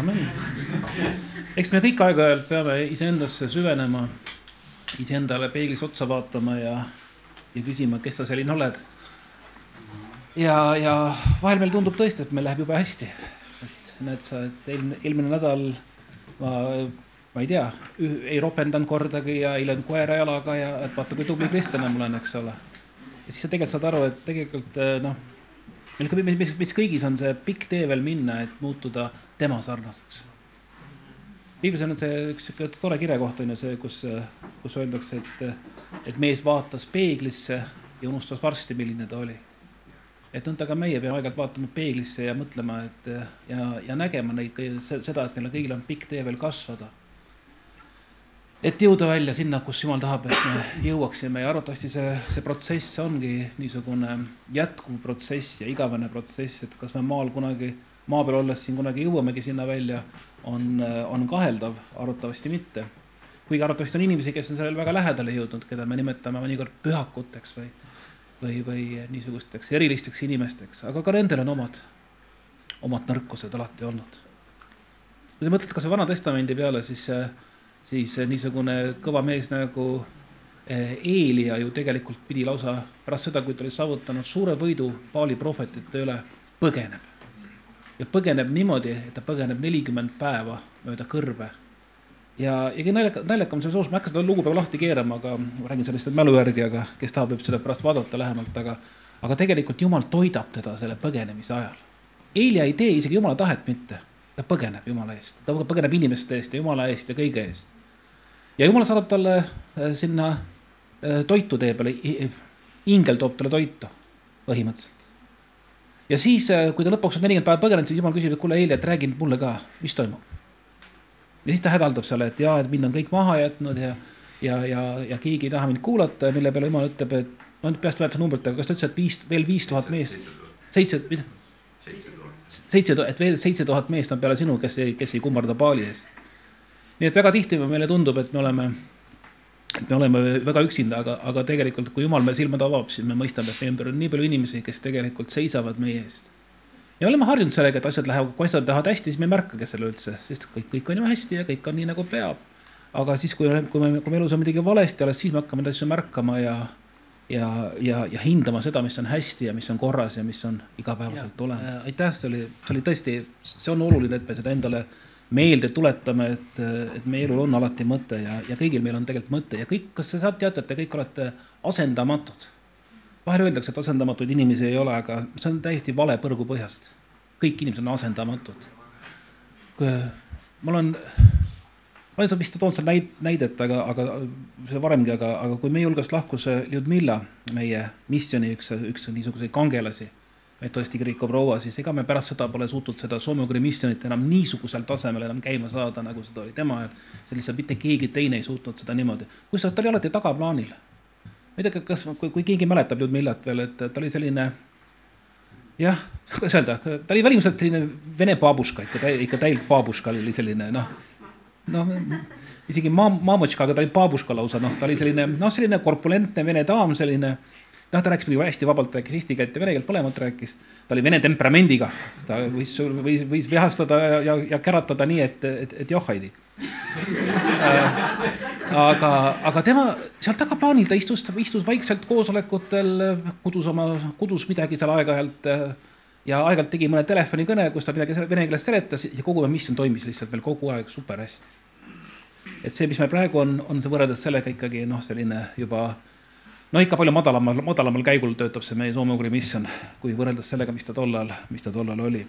amen. eks me kõik aeg-ajalt peame iseendasse süvenema, iseendale peeglis otsa vaatama ja, ja küsima, kes sa selline oled. ja, ja vahel meile tundub tõesti, et meil läheb jube hästi. et näed sa, et eelmine, eelmine nädal ma, ma ei tea, ei ropendanud kordagi ja ei löönud koera jalaga ja et vaata, kui tubli kristlane ma olen, eks ole. ja siis sa tegelikult saad aru, et tegelikult noh meil, mis, mis kõigis on see pikk tee veel minna, et muutuda tema sarnaseks. piiblis on see üks sihuke tore kirekoht on ju see, kus, kus öeldakse, et, et mees vaatas peeglisse ja unustas varsti, milline ta oli. et nõnda ka meie peame aeg-ajalt vaatama peeglisse ja mõtlema, et ja, ja nägema neid, seda, et meil kõigil on pikk tee veel kasvada et jõuda välja sinna, kus Jumal tahab, et me jõuaksime ja arvatavasti see, see protsess ongi niisugune jätkuv protsess ja igavene protsess, et kas me maal kunagi, maa peal olles siin kunagi jõuamegi sinna välja, on, on kaheldav, arvatavasti mitte. kuigi arvatavasti on inimesi, kes on sellele väga lähedale jõudnud, keda me nimetame mõnikord pühakuteks või, või, või niisugusteks erilisteks inimesteks, aga ka nendel on omad, omad nõrkused alati olnud. kui te mõtlete kas või Vana Testamendi peale, siis äh, siis niisugune kõva mees nagu eh, Eelia ju tegelikult pidi lausa pärast seda, kui ta oli saavutanud suure võidu Paali prohvetite üle, põgeneb. ja põgeneb niimoodi, et ta põgeneb nelikümmend päeva mööda kõrbe. ja, ja kõige naljaka, naljakam selles loos, ma ei hakka seda lugu praegu lahti keerama, aga ma räägin sellest mälu järgi, aga kes tahab, võib seda pärast vaadata lähemalt, aga aga tegelikult Jumal toidab teda selle põgenemise ajal. Eelia ei tee isegi Jumala tahet mitte ta põgeneb Jumala eest, ta põgeneb inimeste eest ja Jumala eest ja kõige eest. ja Jumal saadab talle äh, sinna äh, toitu tee peale, ingel toob talle toitu põhimõtteliselt. ja siis, äh, kui ta lõpuks on nelikümmend päeva põgenenud, siis Jumal küsib, et kuule, Eili, et räägi mulle ka, mis toimub. ja siis ta hädaldab seal, et jaa, et mind on kõik maha jätnud ja, ja, ja, ja keegi ei taha mind kuulata, mille peale Jumal ütleb, et ma nüüd peast mäletan numbrit, aga kas ta ütles, et viis, veel viis tuhat meest, seitse, mida? seitse, et veel seitse tuhat meest on peale sinu, kes ei, kes ei kummarda paali ees. nii et väga tihti meile tundub, et me oleme, et me oleme väga üksinda, aga, aga tegelikult, kui Jumal meie silmad avab, siis me mõistame, et meie ümber on nii palju inimesi, kes tegelikult seisavad meie eest. ja oleme harjunud sellega, et asjad lähevad, kui asjad lähevad hästi, siis me ei märkagi selle üldse, sest kõik, kõik on ju hästi ja kõik on nii, nagu peab. aga siis, kui, kui me, kui me elus on midagi valesti, alles siis me hakkame neid asju märkama ja ja, ja, ja hindama seda, mis on hästi ja mis on korras ja mis on igapäevaselt olemas. Äh, aitäh, see oli, see oli tõesti, see on oluline, et me seda endale meelde tuletame, et, et meie elul on alati mõte ja, ja kõigil meil on tegelikult mõte ja kõik, kas te teate, et te kõik olete asendamatud? vahel öeldakse, et asendamatuid inimesi ei ole, aga see on täiesti vale põrgu põhjast. kõik inimesed on asendamatud. ma olen ma olen vist toonud seal näid-, näidet, aga, aga seda varemgi, aga, aga kui meie hulgast lahkus Ljudmilla, meie missiooni üks, üks niisuguseid kangelasi, metodisti kiriku proua, siis ega me pärast seda pole suutnud seda soome-ugri missionit enam niisugusel tasemel enam käima saada, nagu seda oli tema ajal. see lihtsalt mitte keegi teine ei suutnud seda niimoodi. kusjuures ta oli alati tagaplaanil. ma ei tea, kas, kui, kui keegi mäletab Ljudmillat veel, et ta oli selline jah, kuidas öelda, ta oli välimuselt selline vene baabuška, ikka, ikka täielik baabuška oli selline noh noh, isegi maa, maamotška, aga ta oli baabuška lausa, noh, ta oli selline, noh, selline korpulentne vene daam, selline noh, ta rääkis muidugi hästi vabalt, rääkis eesti keelt ja vene keelt mõlemat rääkis. ta oli vene temperamendiga, ta võis, võis, võis vihastada ja, ja, ja käratada nii, et, et, et johhaidi äh, aga, aga tema seal tagaplaanil, ta istus, istus vaikselt koosolekutel, kudus oma, kudus midagi seal aeg-ajalt ja aeg-ajalt tegi mõne telefonikõne, kus ta midagi vene keeles seletas ja kogu missioon toimis lihtsalt veel kogu aeg super hästi. et see, mis meil praegu on, on see võrreldes sellega ikkagi noh, selline juba no ikka palju madalamal, madalamal käigul töötab see meie soome-ugri missioon, kui võrreldes sellega, mis ta tollal, mis ta tollal oli.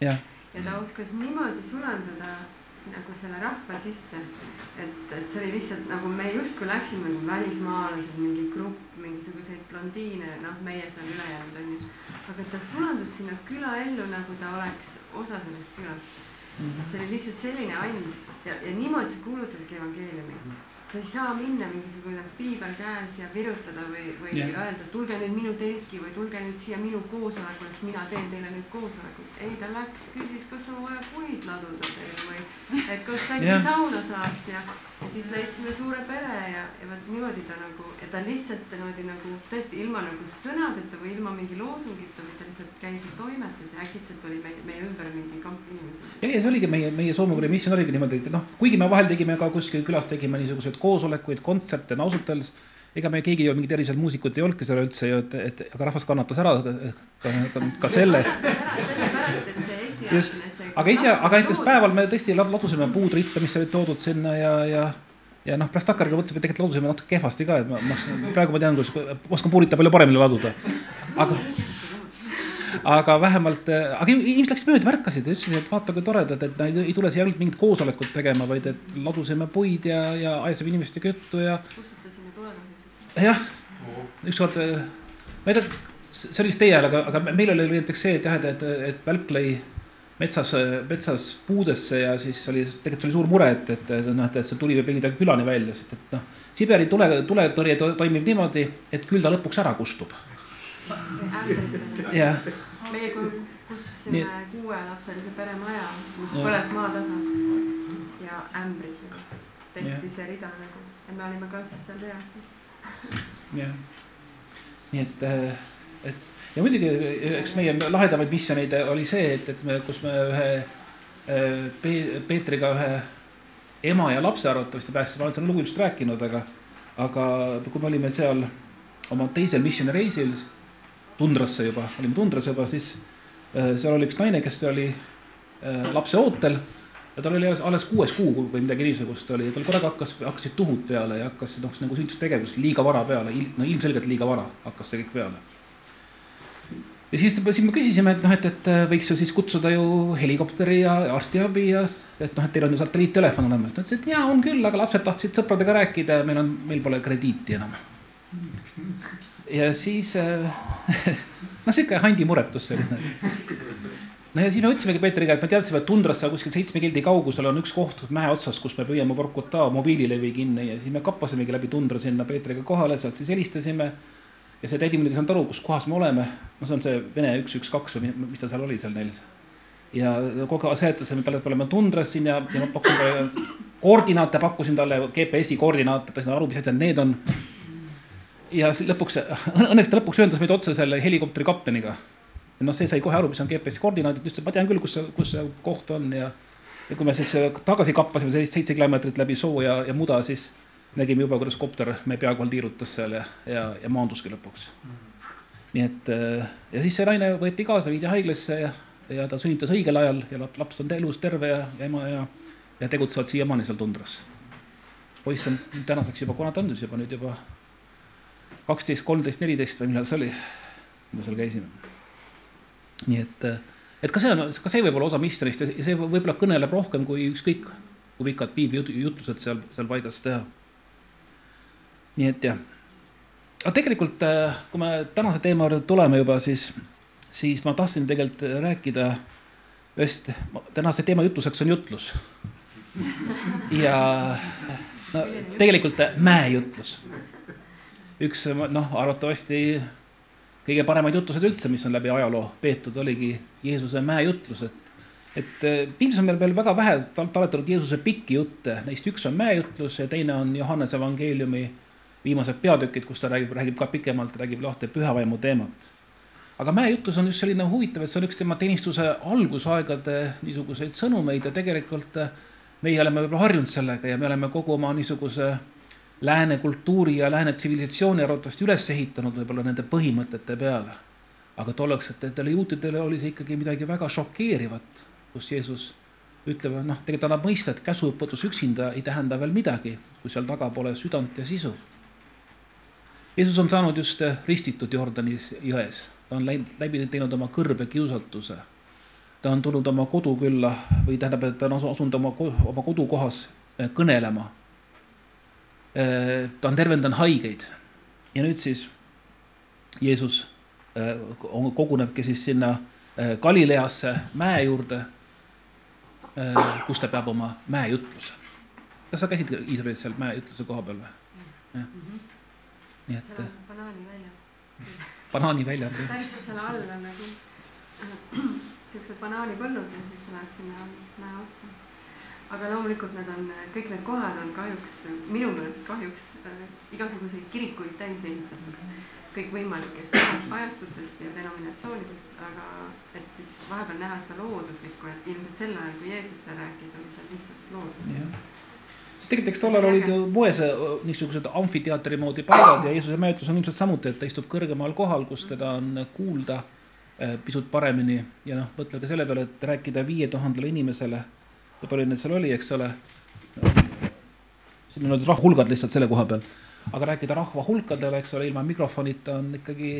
jah. ja ta oskas niimoodi sulanduda nagu selle rahva sisse. et, et see oli lihtsalt nagu me justkui läksime välismaalased, mingi grupp mingisuguseid blondiine, noh, meie seal ülejäänud onju. aga ta sulandus sinna külaellu, nagu ta oleks osa sellest külast. -hmm. see oli lihtsalt selline and ja, ja niimoodi sa kuulutadki evangeeliumi sa ei saa minna mingisugune piibel käes ja virutada või, või yeah. öelda, tulge nüüd minu telki või tulge nüüd siia minu koosolekule, sest mina teen teile nüüd koosolekut. ei, ta läks, küsis, kas on vaja puid laduda teil või et kas äkki yeah. sauna saaks ja, ja siis leidsime suure pere ja, ja vot niimoodi ta nagu, et ta lihtsalt niimoodi nagu tõesti ilma nagu sõnadeta või ilma mingi loosungita, vaid ta lihtsalt käis ja toimetas ja äkitselt oli meie, meie ümber mingi see, see oligi meie, meie Soome-Korea missioon oligi niimoodi, et noh, kuigi me vahel tegime ka kuskil külas tegime niisuguseid koosolekuid, kontserte, no ausalt öeldes ega me keegi ju mingid erilised muusikud ei olnudki seal üldse ju, et, et aga rahvas kannatas ära ka, ka, ka selle. just, aga ise, aga näiteks päeval me tõesti ladusime puud ritta, mis olid toodud sinna ja, ja ja noh, pärast takkajärgi mõtlesime, et tegelikult ladusime natuke kehvasti ka, et ma, ma praegu ma tean, kus oskan puurita palju paremini laduda. aga aga vähemalt, aga inimesed läksid mööda, märkasid ja ütlesid, et vaata kui toredad, et nad ei tule siia ainult mingit koosolekut tegema, vaid et ladusime puid ja, ja ajasime inimestega juttu ja. kustutasime tulemusi. jah, ükskord, ma ei tea, see oli vist teie ajal, aga, aga meil oli näiteks see, et jah, et, et, et välk lõi metsas, metsas puudesse ja siis oli, tegelikult oli suur mure, et, et noh, et see tuli võib midagi külani välja, sest et noh, Siberi tule, tuletõrje toimib niimoodi, et küll ta lõpuks ära kustub. jah. Meie kustutasime kuuelapselise pere maja, mis põles maatasa ja ämbrid tehti see rida nagu. Ja me olime ka siis seal reas. jah, nii et, äh, et ja muidugi eks meie lahedamaid missioneid oli see, et, et me, kus me ühe äh, Pe Peetriga ühe ema ja lapse arvatavasti päästsime, ma olen seda lugu ilmselt rääkinud, aga, aga kui me olime seal oma teisel missioonireisil tundrasse juba, olime tundras juba, siis äh, seal oli üks naine, kes oli lapse ootel ja tal oli alles kuues kuu või midagi niisugust oli. Tal korraga hakkas, hakkasid tuhud peale ja hakkas noh, nagu sünnitustegevus liiga vara peale, no ilmselgelt liiga vara hakkas see kõik peale. Ja siis, siis me küsisime, et noh, et, et äh, võiks ju siis kutsuda ju helikopteri ja arstiabi ja et noh, et teil on ju satelliittelefon olemas. ta ütles, et jaa, on küll, aga lapsed tahtsid sõpradega rääkida ja meil on, meil pole krediiti enam ja siis noh, sihuke handimuretus selline. no ja siis me võtsimegi Peetriga, et me teadsime, et tundrasse kuskil seitsme kildi kaugusel on üks koht mäe otsas, kus me püüame Vorkuta mobiililevi kinni ja siis me kappasimegi läbi tundra sinna Peetriga kohale, sealt siis helistasime. Ja see tädi muidugi ei saanud aru, kus kohas me oleme. no see on see Vene üks, üks, kaks või mis ta seal oli seal neil. ja kogu aeg seletasime talle, et me oleme tundras siin ja, ja ma pakkusin talle koordinaate, pakkusin talle GPS-i koordinaate, ta ei saanud aru, mis asjad need on ja lõpuks, õnneks ta lõpuks ühendas meid otse selle helikopteri kapteniga. noh, see sai kohe aru, mis on GPS-i koordinaadid, ütles, et ma tean küll, kus see, kus see koht on ja ja kui me siis tagasi kappasime sellist seitse kilomeetrit läbi soo ja, ja muda, siis nägime juba, kuidas kopter meie pea kohal tiirutas seal ja, ja, ja maanduski lõpuks. nii et ja siis see naine võeti kaasa, viidi haiglasse ja, ja ta sünnitas õigel ajal ja laps on elus terve ja, ja ema ja, ja tegutsevad siiamaani seal tundras. poiss on tänaseks juba, kuna ta on siis juba nüüd juba kaksteist, kolmteist, neliteist või millal see oli, kui me seal käisime. nii et, et ka see on, ka see võib olla osa missionist ja see võib-olla kõneleb rohkem kui ükskõik kui pikad piiblijutused seal, seal paigas teha. Nii et jah. aga tegelikult, kui me tänase teema juurde tuleme juba, siis, siis ma tahtsin tegelikult rääkida ühest, tänase teema jutuseks on jutlus. ja no tegelikult mäejutlus üks noh, arvatavasti kõige paremaid jutlused üldse, mis on läbi ajaloo peetud, oligi Jeesuse mäejutlus, et et eh, piiblis on meil veel väga vähe taletatud Jeesuse pikki jutte, neist üks on mäejutlus ja teine on Johannese evangeeliumi viimased peatükid, kus ta räägib, räägib ka pikemalt, räägib lahti pühavaimu teemat. aga mäejutlus on just selline huvitav, et see on üks tema teenistuse algusaegade niisuguseid sõnumeid ja tegelikult eh, meie oleme võib-olla harjunud sellega ja me oleme kogu oma niisuguse lääne kultuuri ja lääne tsivilisatsiooni arvatavasti üles ehitanud võib-olla nende põhimõtete peale. aga tolleaegsetele juutidele oli see ikkagi midagi väga šokeerivat, kus Jeesus ütleb, noh, tegelikult annab mõista, et käsuõpetus üksinda ei tähenda veel midagi, kui seal taga pole südant ja sisu. Jeesus on saanud just ristitud Jordani jões, ta on läinud, läbi teinud oma kõrbe kiusatuse. ta on tulnud oma kodukülla või tähendab, et ta on asunud oma, oma kodukohas kõnelema Äh, ta on tervendanud haigeid ja nüüd siis Jeesus kogunebki siis sinna Galileasse mäe juurde, kus ta peab oma mäejutluse. kas sa käisid Iisraelis seal mäejutluse koha peal või? jah. Nii et. banaaniväljad. banaaniväljad. täpselt selle all on nagu siuksed banaanipõllud ja siis sa lähed sinna mäe otsa aga loomulikult need on, kõik need kohad on kahjuks, minu meelest kahjuks äh, igasuguseid kirikuid täis ehitatud kõikvõimalikest ajastutest ja denominatsioonidest, aga et siis vahepeal näha seda looduslikku, et ilmselt sel ajal, kui Jeesus seal rääkis, oli seal lihtsalt loodus. Sest tegelikult, eks tollal olid ju moes äh, niisugused amfiteatri moodi paigad ja Jeesuse mäetus on ilmselt samuti, et ta istub kõrgemal kohal, kus teda on kuulda äh, pisut paremini ja noh, mõtle ka selle peale, et rääkida viie tuhandele inimesele kui palju neid seal oli, eks ole. siin on nüüd rahvahulgad lihtsalt selle koha peal, aga rääkida rahva hulkadele, eks ole, ilma mikrofonita on ikkagi,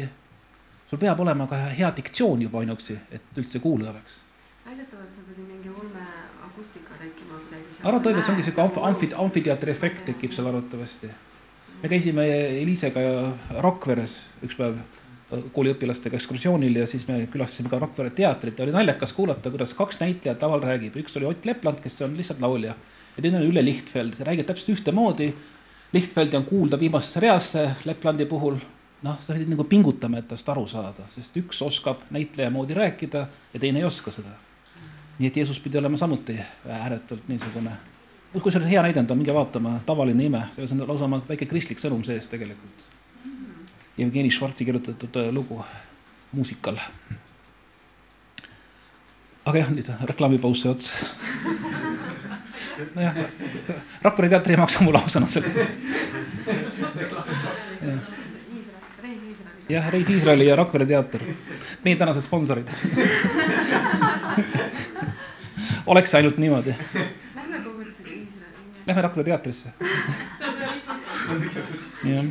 sul peab olema ka hea diktsioon juba ainuüksi, et üldse kuulda oleks. Väidetavalt seal tuli mingi ulme akustika tekkima kuidagi. arvatavasti, see ongi sihuke amf-, amfi-, amfiteatri efekt tekib seal arvatavasti. me käisime Elisega Rakveres üks päev kooliõpilastega ekskursioonil ja siis me külastasime ka Rakvere teatrit ja oli naljakas kuulata, kuidas kaks näitlejat laval räägib, üks oli Ott Lepland, kes on lihtsalt laulja ja teine on Ülle Lihtfeld, räägib täpselt ühtemoodi. Lihtfeldi on kuulda viimasesse reasse Leplandi puhul, noh, sa pidid nagu pingutama, et tast aru saada, sest üks oskab näitleja moodi rääkida ja teine ei oska seda. Nii et Jeesus pidi olema samuti ääretult niisugune, see on hea näidend on, minge vaatama, tavaline ime, selles on lausa oma väike kristlik sõnum sees tegelikult Jevgeni Švartsi kirjutatud äh, lugu muusikal. aga jah, nüüd reklaamipaus sai otsa. nojah, Rakvere teater ei maksa mulle ausõna selle jah, Reis Iisraeli ja Rakvere teater, meie tänased sponsorid oleks ainult niimoodi. Lähme kogudusega Iisraeli. Lähme Rakvere teatrisse. jah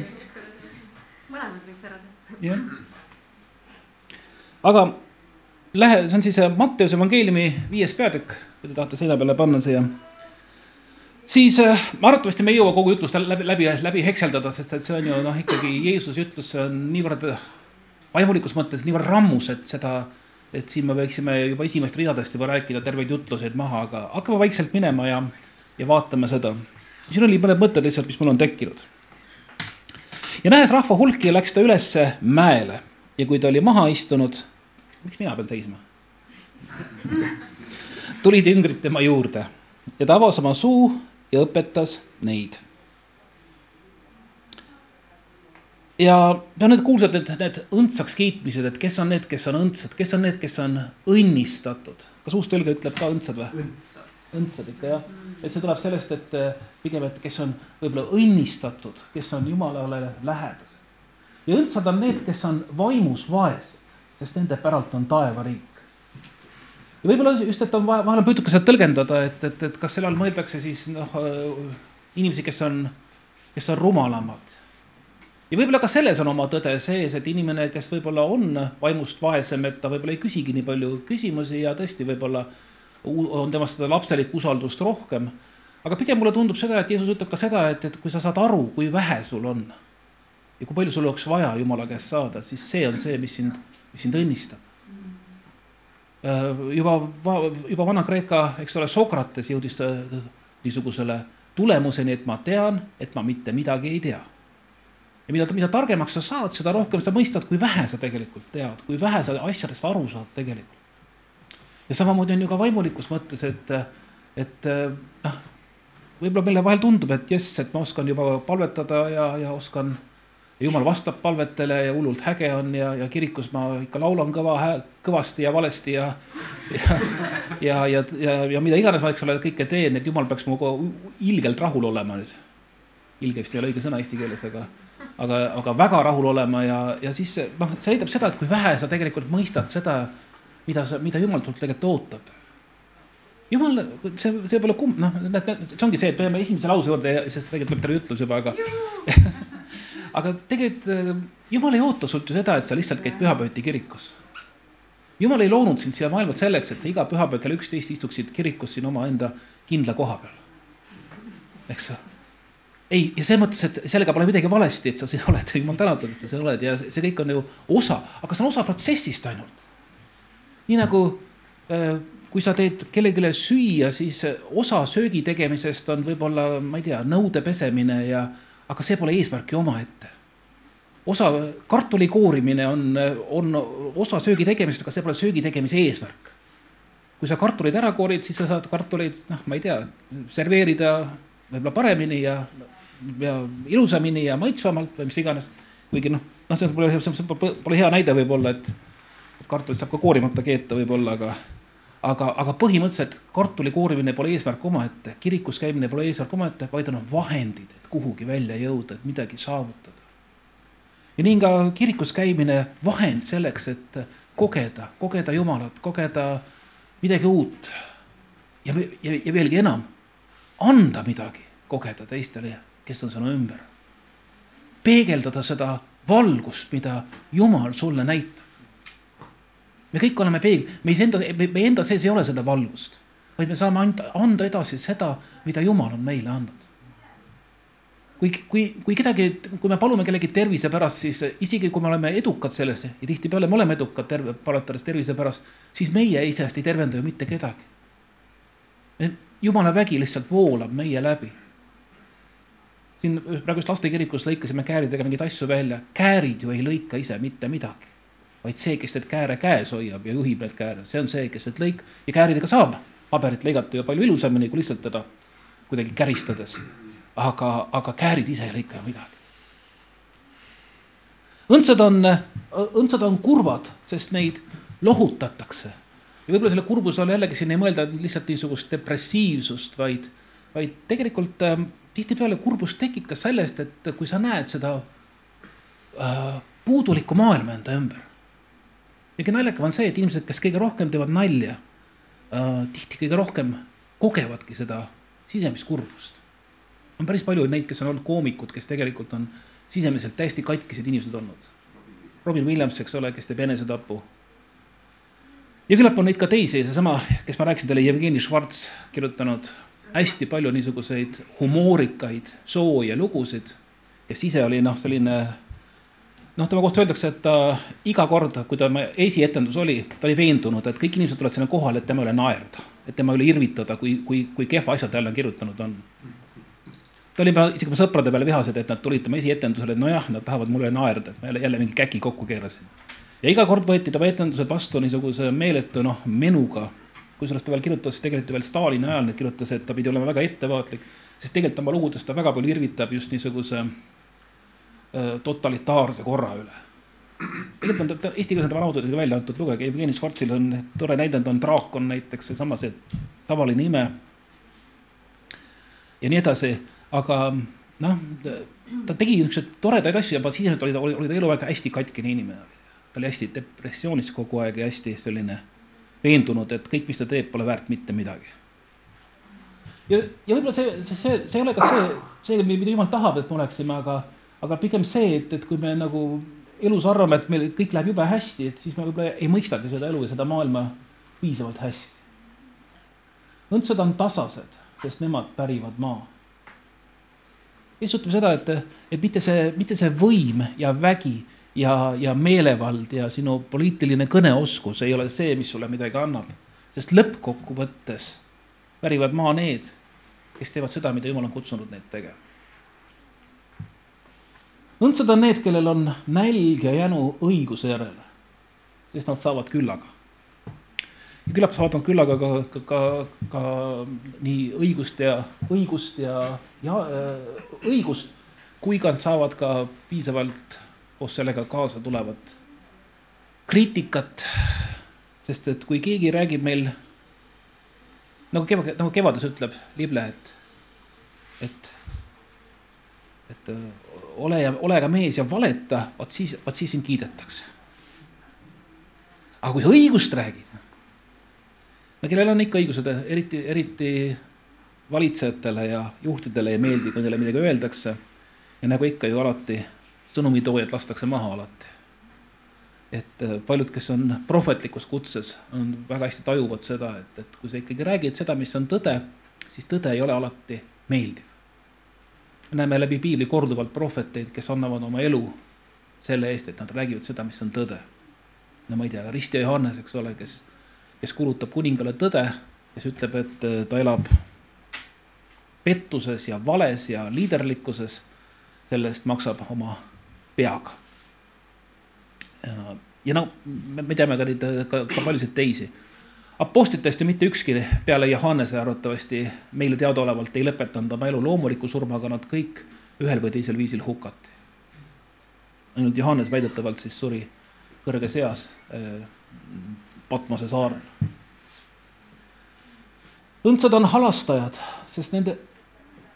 mõlemad võiks ära teha. jah. aga lähe, see on siis äh, Matteuse evangeeliumi viies peatükk, kui te tahate seina peale panna siia. siis äh, arvatavasti me ei jõua kogu jutlust läbi, läbi, läbi hekseldada, sest et see on ju noh, ikkagi Jeesuse ütlus, see on niivõrd vaimulikus mõttes niivõrd rammus, et seda, et siin me võiksime juba esimest ridadest juba rääkida terveid jutluseid maha, aga hakkame vaikselt minema ja, ja vaatame seda. siin oli mõned mõtted lihtsalt, mis mul on tekkinud ja nähes rahva hulki, läks ta ülesse mäele ja kui ta oli maha istunud, miks mina pean seisma? tulid üngrid tema juurde ja ta avas oma suu ja õpetas neid. Ja, ja need kuulsad, need, need õndsaks kiitmised, et kes on need, kes on õndsad, kes on need, kes on õnnistatud. kas uus tõlge ütleb ka õndsad või? õndsad ikka jah, et see tuleb sellest, et eh, pigem, et kes on võib-olla õnnistatud, kes on Jumalale lähedased. ja õndsad on need, kes on vaimus vaesed, sest nende päralt on taevariik. ja võib-olla just, et on vaja, vahel on püütud ka seda tõlgendada, et, et, et kas selle all mõeldakse siis noh, inimesi, kes on, kes on rumalamad. Ja võib-olla ka selles on oma tõde sees, et inimene, kes võib-olla on vaimust vaesem, et ta võib-olla ei küsigi nii palju küsimusi ja tõesti võib-olla on temast seda lapselikku usaldust rohkem. aga pigem mulle tundub seda, et Jeesus ütleb ka seda, et, et kui sa saad aru, kui vähe sul on ja kui palju sul oleks vaja Jumala käest saada, siis see on see, mis sind, mis sind õnnistab. Äh, juba, juba Vana-Kreeka, eks ole, Sokrates jõudis niisugusele tulemuseni, et ma tean, et ma mitte midagi ei tea. Ja mida, mida targemaks sa saad, seda rohkem sa mõistad, kui vähe sa tegelikult tead, kui vähe sa asjadest aru saad tegelikult ja samamoodi on ju ka vaimulikus mõttes, et, et noh, võib-olla meile vahel tundub, et jess, et ma oskan juba palvetada ja, ja oskan, ja jumal vastab palvetele ja hullult äge on ja, ja kirikus ma ikka laulan kõva, kõvasti ja valesti ja, ja, ja, ja, ja, ja mida iganes ma, eks ole, kõike teen, et jumal peaks minuga ilgelt rahul olema nüüd. Ilge vist ei ole õige sõna eesti keeles, aga, aga, aga väga rahul olema ja, ja siis noh, see näitab seda, et kui vähe sa tegelikult mõistad seda, mida sa, mida Jumal sult tegelikult ootab. Jumal, see, see pole kumb, noh, see ongi see, et peame esimese lause juurde, sest tegelikult tuleb terve ütlus juba, aga aga tegelikult Jumal ei oota sult ju seda, et sa lihtsalt käid pühapäeviti kirikus. Jumal ei loonud sind siia maailma selleks, et sa iga pühapäev kell üksteist istuksid kirikus siin omaenda kindla koha peal. eks ei, ja selles mõttes, et sellega pole midagi valesti, et sa siin oled, jumal tänatud, et sa siin oled ja see kõik on ju osa, aga see on osa protsessist ainult nii nagu äh, kui sa teed kellelegi süüa, siis osa söögi tegemisest on võib-olla, ma ei tea, nõude pesemine ja, aga see pole eesmärki omaette. osa, kartuli koorimine on, on osa söögi tegemisest, aga see pole söögi tegemise eesmärk. kui sa kartulid ära koorid, siis sa saad kartuleid, noh, ma ei tea, serveerida võib-olla paremini ja, ja ilusamini ja maitsvamalt või mis iganes. kuigi noh, noh, see pole, see pole, pole hea näide võib-olla, et, et kartulit saab ka koorimata keeta võib-olla, aga aga, aga põhimõtteliselt kartuli koorimine pole eesmärk omaette, kirikus käimine pole eesmärk omaette, vaid on vahendid, et kuhugi välja jõuda, et midagi saavutada. ja nii on ka kirikus käimine vahend selleks, et kogeda, kogeda Jumalat, kogeda midagi uut. ja, ja, ja veelgi enam, anda midagi kogeda teistele, kes on sinu ümber. peegeldada seda valgust, mida Jumal sulle näitab. me kõik oleme peegel, meis enda, meie enda sees ei ole seda valgust, vaid me saame anda, anda edasi seda, mida Jumal on meile andnud kui, kui, kui kedagi, kui me palume kellegi tervise pärast, siis isegi kui me oleme edukad selles ja tihtipeale me oleme edukad terve, palatades tervise pärast, siis meie iseenesest ei tervenda ju mitte kedagi. jumala vägi lihtsalt voolab meie läbi. Siin praegu just lastekirikus lõikasime kääridega mingeid asju välja, käärid ju ei lõika ise mitte midagi, vaid see, kes neid kääre käes hoiab ja juhib neid kääre, see on see, kes need lõik- ja kääridega saab paberit lõigata ju palju ilusamini kui lihtsalt teda kuidagi käristades aga, aga käärid ise ei lõika midagi. õndsad on, õndsad on kurvad, sest neid lohutatakse. ja võib-olla selle kurbuse all jällegi siin ei mõelda lihtsalt niisugust depressiivsust, vaid, vaid tegelikult äh, tihtipeale kurbus tekib ka sellest, et kui sa näed seda äh, puudulikku maailma enda ümber. ja kõige naljakam on see, et inimesed, kes kõige rohkem teevad nalja äh,, tihti kõige rohkem kogevadki seda sisemist kurbust on päris palju neid, kes on olnud koomikud, kes tegelikult on sisemiselt täiesti katkised inimesed olnud. Robin Williams, eks ole, kes teeb enesetapu. ja küllap on neid ka teisi, seesama, kes ma rääkisin teile, Jevgeni Švarts kirjutanud hästi palju niisuguseid humoorikaid sooja lugusid, kes ise oli noh, selline noh, tema kohta öeldakse, et ta iga kord, kui ta esietendus oli, ta oli veendunud, et kõik inimesed tulevad sinna kohale, et tema üle naerda, et tema üle irvitada, kui, kui, kui kehva asja ta jälle kirjutanud on ta oli isegi oma sõprade peale vihased, et nad tulid tema esietendusele, et nojah, nad tahavad mulle naerda, et ma jälle, jälle mingi käki kokku keerasin. ja iga kord võeti tema etendused vastu niisuguse meeletu noh, menuga. Kusjuures ta veel kirjutas tegelikult veel Stalini ajal, nii kirjutas, et ta pidi olema väga ettevaatlik, sest tegelikult oma lugudes ta väga palju irvitab just niisuguse äh, totalitaarse korra üle. tegelikult on ta, eesti keeles on ta raamatutega välja antud, lugege, Jevgeni Švartsil on tore näidend on Draakon näiteks, seesama see tavaline ime. ja nii edasi aga noh, ta tegi niisuguseid toredaid asju, aga sisemiselt oli ta, oli ta eluaeg hästi katkine inimene. ta oli hästi depressioonis kogu aeg ja hästi selline veendunud, et kõik, mis ta teeb, pole väärt mitte midagi. ja, ja võib-olla see, see, see, see ei ole ka see, see, mida jumal tahab, et me oleksime, aga, aga pigem see, et, et kui me nagu elus arvame, et meil kõik läheb jube hästi, et siis me võib-olla ei mõistagi seda elu ja seda maailma piisavalt hästi. õndsad on tasased, sest nemad pärivad maa Jeesus ütleb seda, et, et mitte see, mitte see võim ja vägi ja, ja meelevald ja sinu poliitiline kõneoskus ei ole see, mis sulle midagi annab. sest lõppkokkuvõttes värivad maa need, kes teevad seda, mida Jumal on kutsunud neid tegema. õndsad on need, kellel on nälg ja jänu õiguse järele, sest nad saavad küllaga ja küllap saavad nad küllaga ka, ka, ka, ka nii õigust ja, õigust ja, ja äh, õigust, kui ka saavad ka piisavalt koos sellega kaasa tulevat kriitikat. sest et kui keegi räägib meil nagu kevad, nagu kevades ütleb Lible, et, et, et äh, ole ja ole ka mees ja valeta, vot siis, vot siis sind kiidetakse. aga kui sa õigust räägid no kellel on ikka õigused, eriti, eriti valitsejatele ja juhtidele ei meeldi, kui neile midagi öeldakse. ja nagu ikka ju alati, sõnumitoojad lastakse maha alati. et äh, paljud, kes on prohvetlikus kutses, on väga hästi tajuvad seda, et, et kui sa ikkagi räägid seda, mis on tõde, siis tõde ei ole alati meeldiv. me näeme läbi piibli korduvalt prohveteid, kes annavad oma elu selle eest, et nad räägivad seda, mis on tõde. no ma ei tea, Rist ja Johannes, eks ole, kes kes kuulutab kuningale tõde, kes ütleb, et äh, ta elab pettuses ja vales ja liiderlikkuses, selle eest maksab oma peaga. ja no me teame ka neid, ka, ka paljusid teisi. Apostlitest ju mitte ükski peale Johannese arvatavasti meile teadaolevalt ei lõpetanud oma elu loomuliku surmaga, nad kõik ühel või teisel viisil hukati. ainult Johannes väidetavalt siis suri kõrges eas äh, Patmose saarel. õndsad on halastajad, sest nende,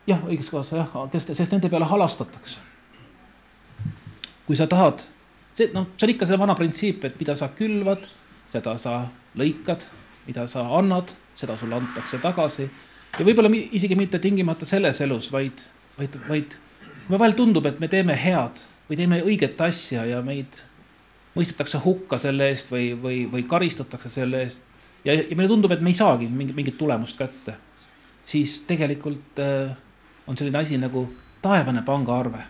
jah, õiges kohas jah, kes, sest nende peale halastatakse. Kui sa tahad, see noh, see on ikka see vana printsiip, et mida sa külvad, seda sa lõikad, mida sa annad, seda sulle antakse tagasi. Ja võib-olla isegi mitte tingimata selles elus, vaid, vaid, vaid mulle vahel tundub, et me teeme head või teeme õiget asja ja meid mõistetakse hukka selle eest või, või, või karistatakse selle eest. Ja, ja meile tundub, et me ei saagi mingit, mingit tulemust kätte, siis tegelikult äh, on selline asi nagu taevane pangaarve,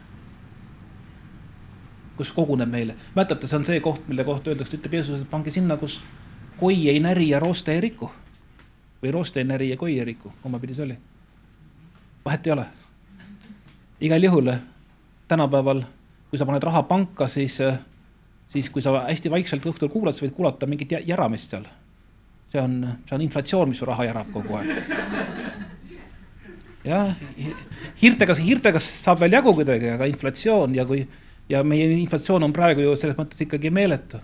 kus koguneb meile. mäletate, see on see koht, mille kohta öeldakse, ütleb Jeesus, et pange sinna, kus koi ei näri ja rooste ei riku. või rooste ei näri ja koi ei riku, kumma pidi see oli? vahet ei ole. igal juhul tänapäeval, kui sa paned raha panka, siis äh, siis kui sa hästi vaikselt õhtul kuulad, sa võid kuulata mingit järamist seal. see on, see on inflatsioon, mis su raha järab kogu aeg. jah, hiirtega, hiirtega saab veel jagu kuidagi, aga inflatsioon ja kui ja meie inflatsioon on praegu ju selles mõttes ikkagi meeletu.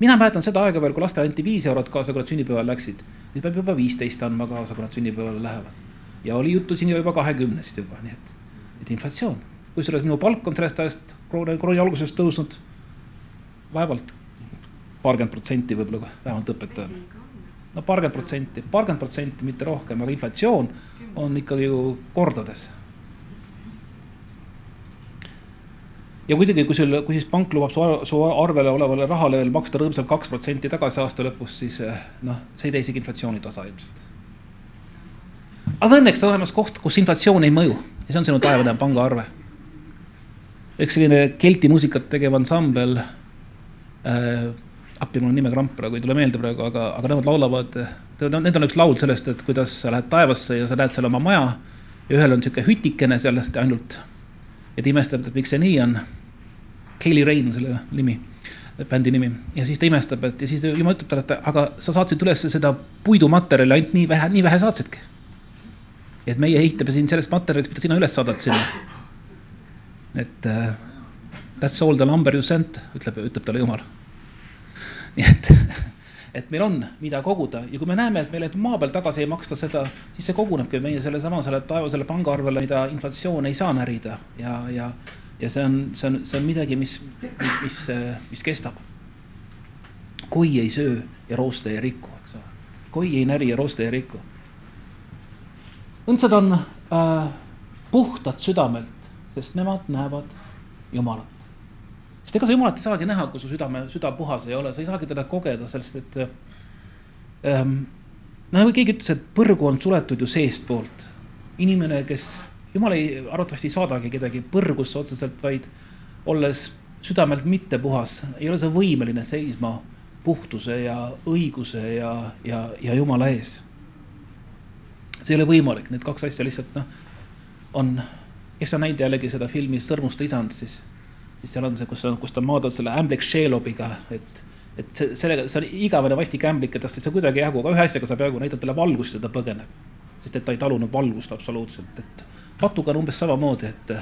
mina mäletan seda aega veel, kui lastele anti viis eurot kaasa, kui nad sünnipäeval läksid. nüüd peab juba viisteist andma kaasa, kui nad sünnipäevale lähevad. ja oli juttu siin juba kahekümnest juba, nii et, et inflatsioon. kusjuures minu palk on sellest ajast krooni, krooni algusest tõusnud vaevalt paarkümmend protsenti võib-olla vähemalt õpetajal. no paarkümmend protsenti, paarkümmend protsenti, mitte rohkem, aga inflatsioon on ikkagi ju kordades. Ja muidugi, kui sul, kui siis pank lubab su, su arvele olevale rahale veel maksta rõõmsalt kaks protsenti tagasi aasta lõpus, siis eh, noh, see ei tee isegi inflatsiooni tasa ilmselt. aga õnneks on olemas koht, kus inflatsioon ei mõju ja see on sinu taevane pangaarve. üks selline kelti muusikat tegev ansambel äh,. appi, mul on nime kramp praegu ei tule meelde praegu, aga, aga nemad laulavad, nendel on üks laul sellest, et kuidas sa lähed taevasse ja sa näed seal oma maja ja ühel on niisugune hütikene seal ainult ta imestab, et miks see nii on. Kaylee Rain on selle nimi, bändi nimi ja siis ta imestab, et ja siis jumal ütleb talle, et aga sa saatsid üles seda puidumaterjali ainult nii vähe, nii vähe saatsidki. et meie ehitame siin sellest materjalist, mida sina üles saadad sinna. et uh, That's all the number you sent, ütleb, ütleb talle Jumal. nii et, et meil on, mida koguda ja kui me näeme, et meile maa peal tagasi ei maksta seda, siis see kogunebki meie sellesama selle taevasele pangaarvele, mida inflatsioon ei saa närida ja, ja, ja see on, see on, see on midagi, mis, mis, mis kestab. koi ei söö ja rooste ei riku, eks ole. koi ei näri ja rooste ei riku. õndsad on äh, puhtad südamelt, sest nemad näevad Jumalat sest ega sa Jumalat ei saagi näha, kui su südame, süda puhas ei ole, sa ei saagi teda kogeda, sellest et ähm, nagu keegi ütles, et põrgu on suletud ju seestpoolt. inimene, kes, Jumal ei, arvatavasti ei saadagi kedagi põrgusse otseselt, vaid olles südamelt mitte puhas, ei ole sa võimeline seisma puhtuse ja õiguse ja, ja, ja Jumala ees. see ei ole võimalik, need kaks asja lihtsalt noh, on, kes on näinud jällegi seda filmi Sõrmuste isand, siis siis seal on see, kus kus ta maadanud selle ämblik Shelobiga, et, et see, sellega, see on igavene vastik ämblik ja tast ei saa kuidagi jagu, aga ühe asjaga saab jagu, näidata talle valgust ja ta põgeneb. sest et ta ei talunud valgust absoluutselt, et patuga on umbes samamoodi, et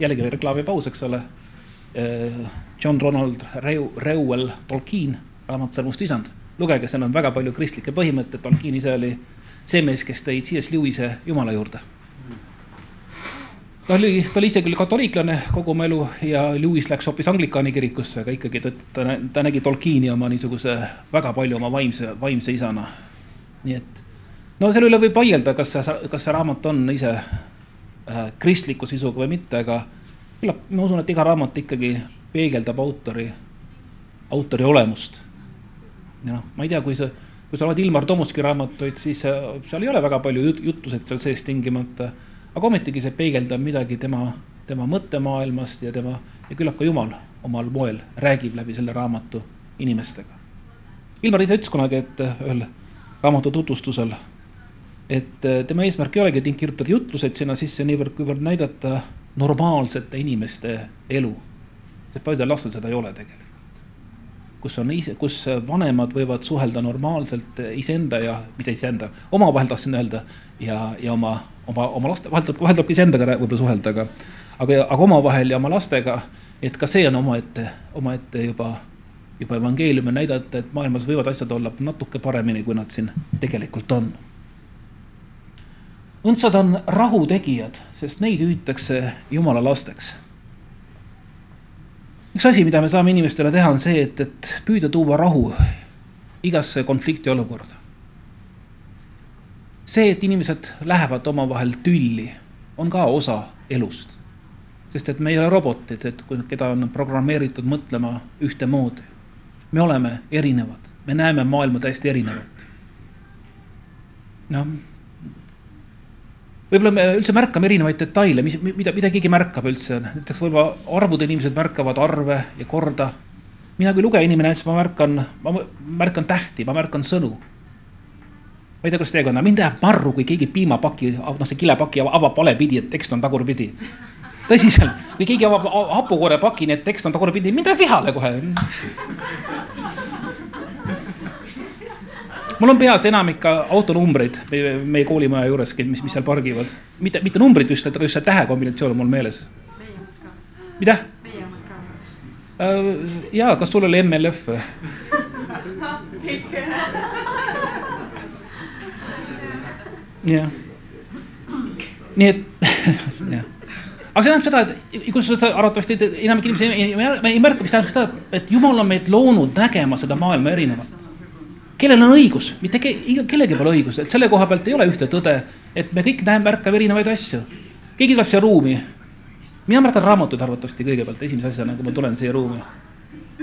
jällegi oli reklaamipaus, eks ole. John Ronald Reu-, Reuel Tolkien, raamat Sõrmust isand, lugege, seal on väga palju kristlikke põhimõtteid, Tolkien ise oli see mees, kes tõi C.S. Lewis'e Jumala juurde ta oli, ta oli ise küll katoliiklane kogu oma elu ja Lewis läks hoopis anglikaani kirikusse, aga ikkagi ta, ta, ta nägi Tolkieni oma niisuguse väga palju oma vaimse, vaimse isana. nii et no selle üle võib vaielda, kas see, kas see raamat on ise kristliku sisuga või mitte, aga küllap ma usun, et iga raamat ikkagi peegeldab autori, autori olemust. ja noh, ma ei tea, kui sa, kui sa loed Ilmar Tomuski raamatuid, siis äh, seal ei ole väga palju jut, juttusid seal sees tingimata aga ometigi see peegeldab midagi tema, tema mõttemaailmast ja tema ja küllap ka Jumal omal moel räägib läbi selle raamatu inimestega. Ilmar ise ütles kunagi, et ühel raamatu tutvustusel, et tema eesmärk ei olegi kirjutada jutluseid sinna sisse niivõrd, kuivõrd näidata normaalsete inimeste elu. sest paljudel lastel seda ei ole tegelikult. kus on ise, kus vanemad võivad suhelda normaalselt iseenda ja, mitte iseenda, omavahel tahtsin öelda ja, ja oma, oma, oma laste, vahel tuleb ka iseendaga võib-olla suhelda, aga, aga, aga omavahel ja oma lastega, et ka see on omaette, omaette juba, juba evangeeliumi näidata, et maailmas võivad asjad olla natuke paremini, kui nad siin tegelikult on. Õndsad on rahutegijad, sest neid hüütakse Jumala lasteks üks asi, mida me saame inimestele teha, on see, et, et püüda tuua rahu igasse konflikti olukorda. see, et inimesed lähevad omavahel tülli, on ka osa elust. sest et me ei ole robotid, et keda on programmeeritud mõtlema ühtemoodi. me oleme erinevad, me näeme maailma täiesti erinevalt. noh võib-olla me üldse märkame erinevaid detaile, mis, mida, mida keegi märkab üldse, näiteks võib-olla arvud inimesed märkavad arve ja korda. mina kui lugeja inimene, siis ma märkan, ma märkan tähti, ma märkan sõnu. ma ei tea, kuidas teiega on, mind ajab marru, kui keegi piimapaki, noh, see kilepaki avab valepidi, et tekst on tagurpidi. tõsiselt, kui keegi avab hapukoorepaki, nii et tekst on tagurpidi, mind ajab vihale kohe mul on peas enamik autonumbreid meie, meie koolimaja juures, mis, mis seal pargivad. mitte, mitte numbrid just, aga just see tähekombinatsioon on mul meeles. mida? Äh, jaa, kas sul oli MLF või? jah. nii et, jah aga see tähendab seda, et kus sa arvatavasti enamik inimesi ei, ei, ei märka, mis tähendab seda, et jumal on meid loonud nägema seda maailma erinevalt kellel on õigus, mitte ke, kellelgi pole õigust, et selle koha pealt ei ole ühte tõde, et me kõik näeme, märkame erinevaid asju. keegi tuleb siia ruumi. mina märkan raamatuid arvatavasti kõigepealt esimese asjana, kui ma tulen siia ruumi.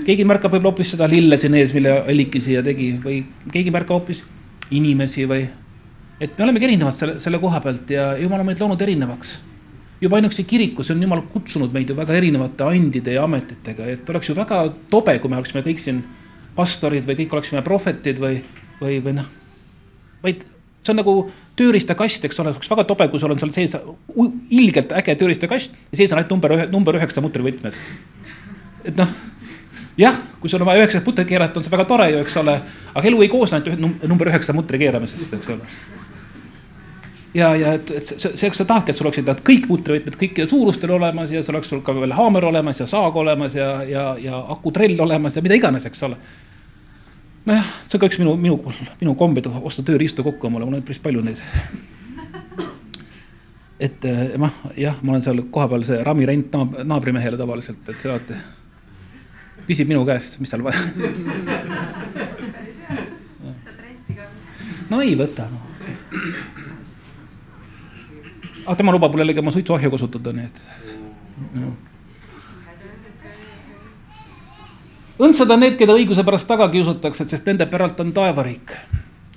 keegi märkab võib-olla hoopis seda lille siin ees, mille Alliki siia tegi või keegi märkab hoopis inimesi või. et me olemegi erinevad selle, selle koha pealt ja Jumal on meid loonud erinevaks. juba ainuüksi kirikus on Jumal kutsunud meid ju väga erinevate andide ja ametitega, et oleks ju väga tobe, kui me oleksime kõik siin pastorid või kõik oleksime prohvetid või, või, või noh, vaid see on nagu tööriistakast, eks ole, väga tobe, kui sul on seal sees ilgelt äge tööriistakast ja sees on ainult number ühe, number üheksa mutrivõtmed. et noh, jah, kui sul on vaja üheksat mutrit keerata, on see väga tore ju, eks ole, aga elu ei koosne ainult number üheksa mutri keeramisest, eks ole. Ja, ja et, et see, see, sa tahadki, et sul oleksid need kõik mutrivõtmed kõikidel suurustel olemas ja seal oleks sul ka veel haamer olemas ja saag olemas ja, ja, ja akutrell olemas ja mida iganes, eks ole. Nojah, see on ka üks minu, minu, minu kombed osta tööriistu kokku omale, mul on päris palju neid. et noh, jah, ma olen seal kohapeal see ramirent naab, naabrimehele tavaliselt, et see alati küsib minu käest, mis tal vaja no ei võta no.. Aga tema lubab mul jällegi oma suitsuahju kasutada, nii et no õndsad on need, keda õiguse pärast taga kiusatakse, sest nende päralt on taevariik.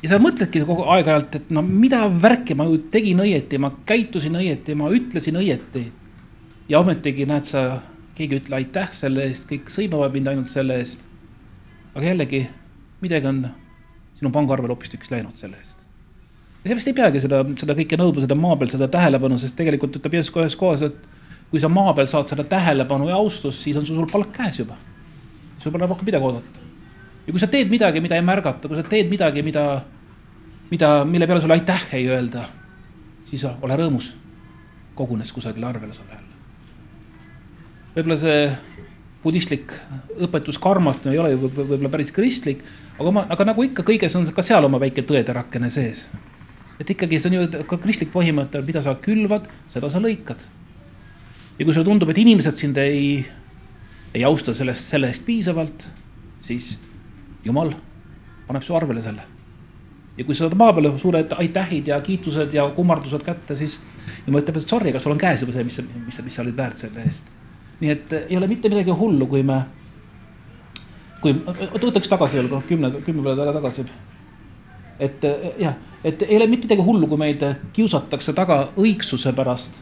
ja sa mõtledki kogu aeg-ajalt, et no mida värki, ma ju tegin õieti, ma käitusin õieti, ma ütlesin õieti. ja ometigi näed sa, keegi ei ütle aitäh selle eest, kõik sõimavad mind ainult selle eest. aga jällegi, midagi on sinu pangaarvel hoopistükkis läinud selle eest. Seepärast ei peagi seda, seda kõike nõudma, seda maa peal seda tähelepanu, sest tegelikult ütleb Jeesus ka ühes kohas, et kui sa maa peal saad seda tähelepanu ja austust, siis on sul palk käes juba sul pole rohkem midagi oodata. ja kui sa teed midagi, mida ei märgata, kui sa teed midagi, mida, mida, mille peale sulle aitäh ei öelda, siis ole rõõmus. kogunes kusagile arvele sulle jälle. võib-olla see budistlik õpetus karmast ei ole ju võib-olla päris kristlik, aga ma, aga nagu ikka kõiges on ka seal oma väike tõeterakene sees. Et ikkagi see on ju ka kristlik põhimõte, mida sa külvad, seda sa lõikad. ja kui sulle tundub, et inimesed sind ei ei austa sellest, selle eest piisavalt, siis Jumal paneb su arvele selle. ja kui sa saad maa peale suured aitähid ja kiitused ja kummardused kätte, siis Jumal ütleb, et sorry, aga sul on käes juba see, mis, mis, mis sa olid väärt selle eest. nii et ei ole mitte midagi hullu, kui me, kui, võtaks tagasi veel kümne, kümme peale tagasi. Et jah, et ei ole mitte midagi hullu, kui meid kiusatakse taga õigsuse pärast,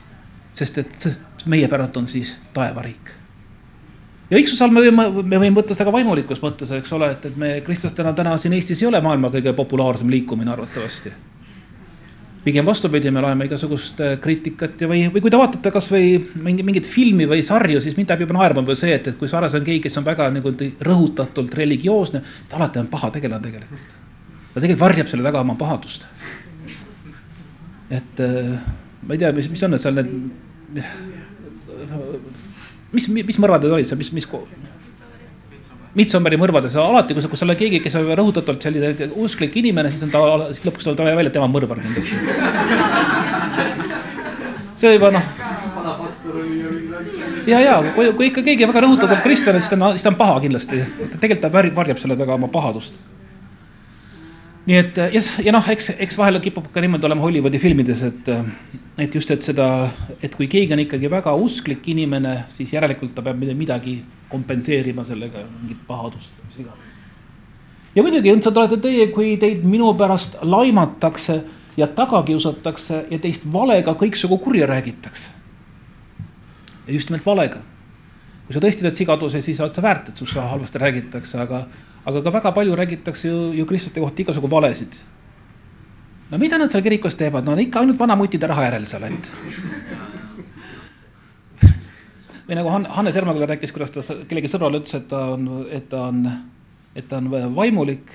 sest et meie päralt on siis taevariik ja õigsuse all me võime, me võime võtta seda ka vaimulikus mõttes, eks ole, et, et me kristlastena täna siin Eestis ei ole maailma kõige populaarsem liikumine arvatavasti. pigem vastupidi, me loeme igasugust äh, kriitikat ja või, või kui te vaatate kasvõi mingi, mingit filmi või sarju, siis mind ajab juba naerma või see, et, et kui sarjas on keegi, kes on väga nagu rõhutatult religioosne, siis ta alati on paha tegelane tegelikult. Ta tegelikult varjab selle taga oma pahadust. et äh, ma ei tea, mis, mis on need seal need, mis, mis mõrvad need olid seal, mis, mis Midsommari mõrvades alati, kui sa, kui sa oled keegi, kes on rõhutatult selline usklik inimene, siis on ta, siis lõpuks tuleb välja, et tema mõrvar kindlasti. see juba noh. ja, ja kui, kui ikka keegi väga rõhutatult kristlane, siis ta on, siis ta on paha kindlasti. tegelikult ta varjab selle taga oma pahadust nii et ja, ja noh, eks, eks vahel kipub ka niimoodi olema Hollywoodi filmides, et, et just, et seda, et kui keegi on ikkagi väga usklik inimene, siis järelikult ta peab midagi kompenseerima sellega, mingit pahadust, mis iganes. ja muidugi õndsad olete teie, kui teid minu pärast laimatakse ja taga kiusatakse ja teist valega kõiksugu kurja räägitakse. just nimelt valega kui sa tõesti teed sigaduse, siis oled sa väärt, et sinust halvasti räägitakse, aga, aga ka väga palju räägitakse ju, ju kristlaste kohta igasugu valesid. no mida nad seal kirikus teevad, no ikka ainult vanamutide raha järel seal ainult. või nagu Han-, Hannes Ermaküla rääkis, kuidas ta kellegi sõbrale ütles, et ta on, et ta on, et ta on vaimulik.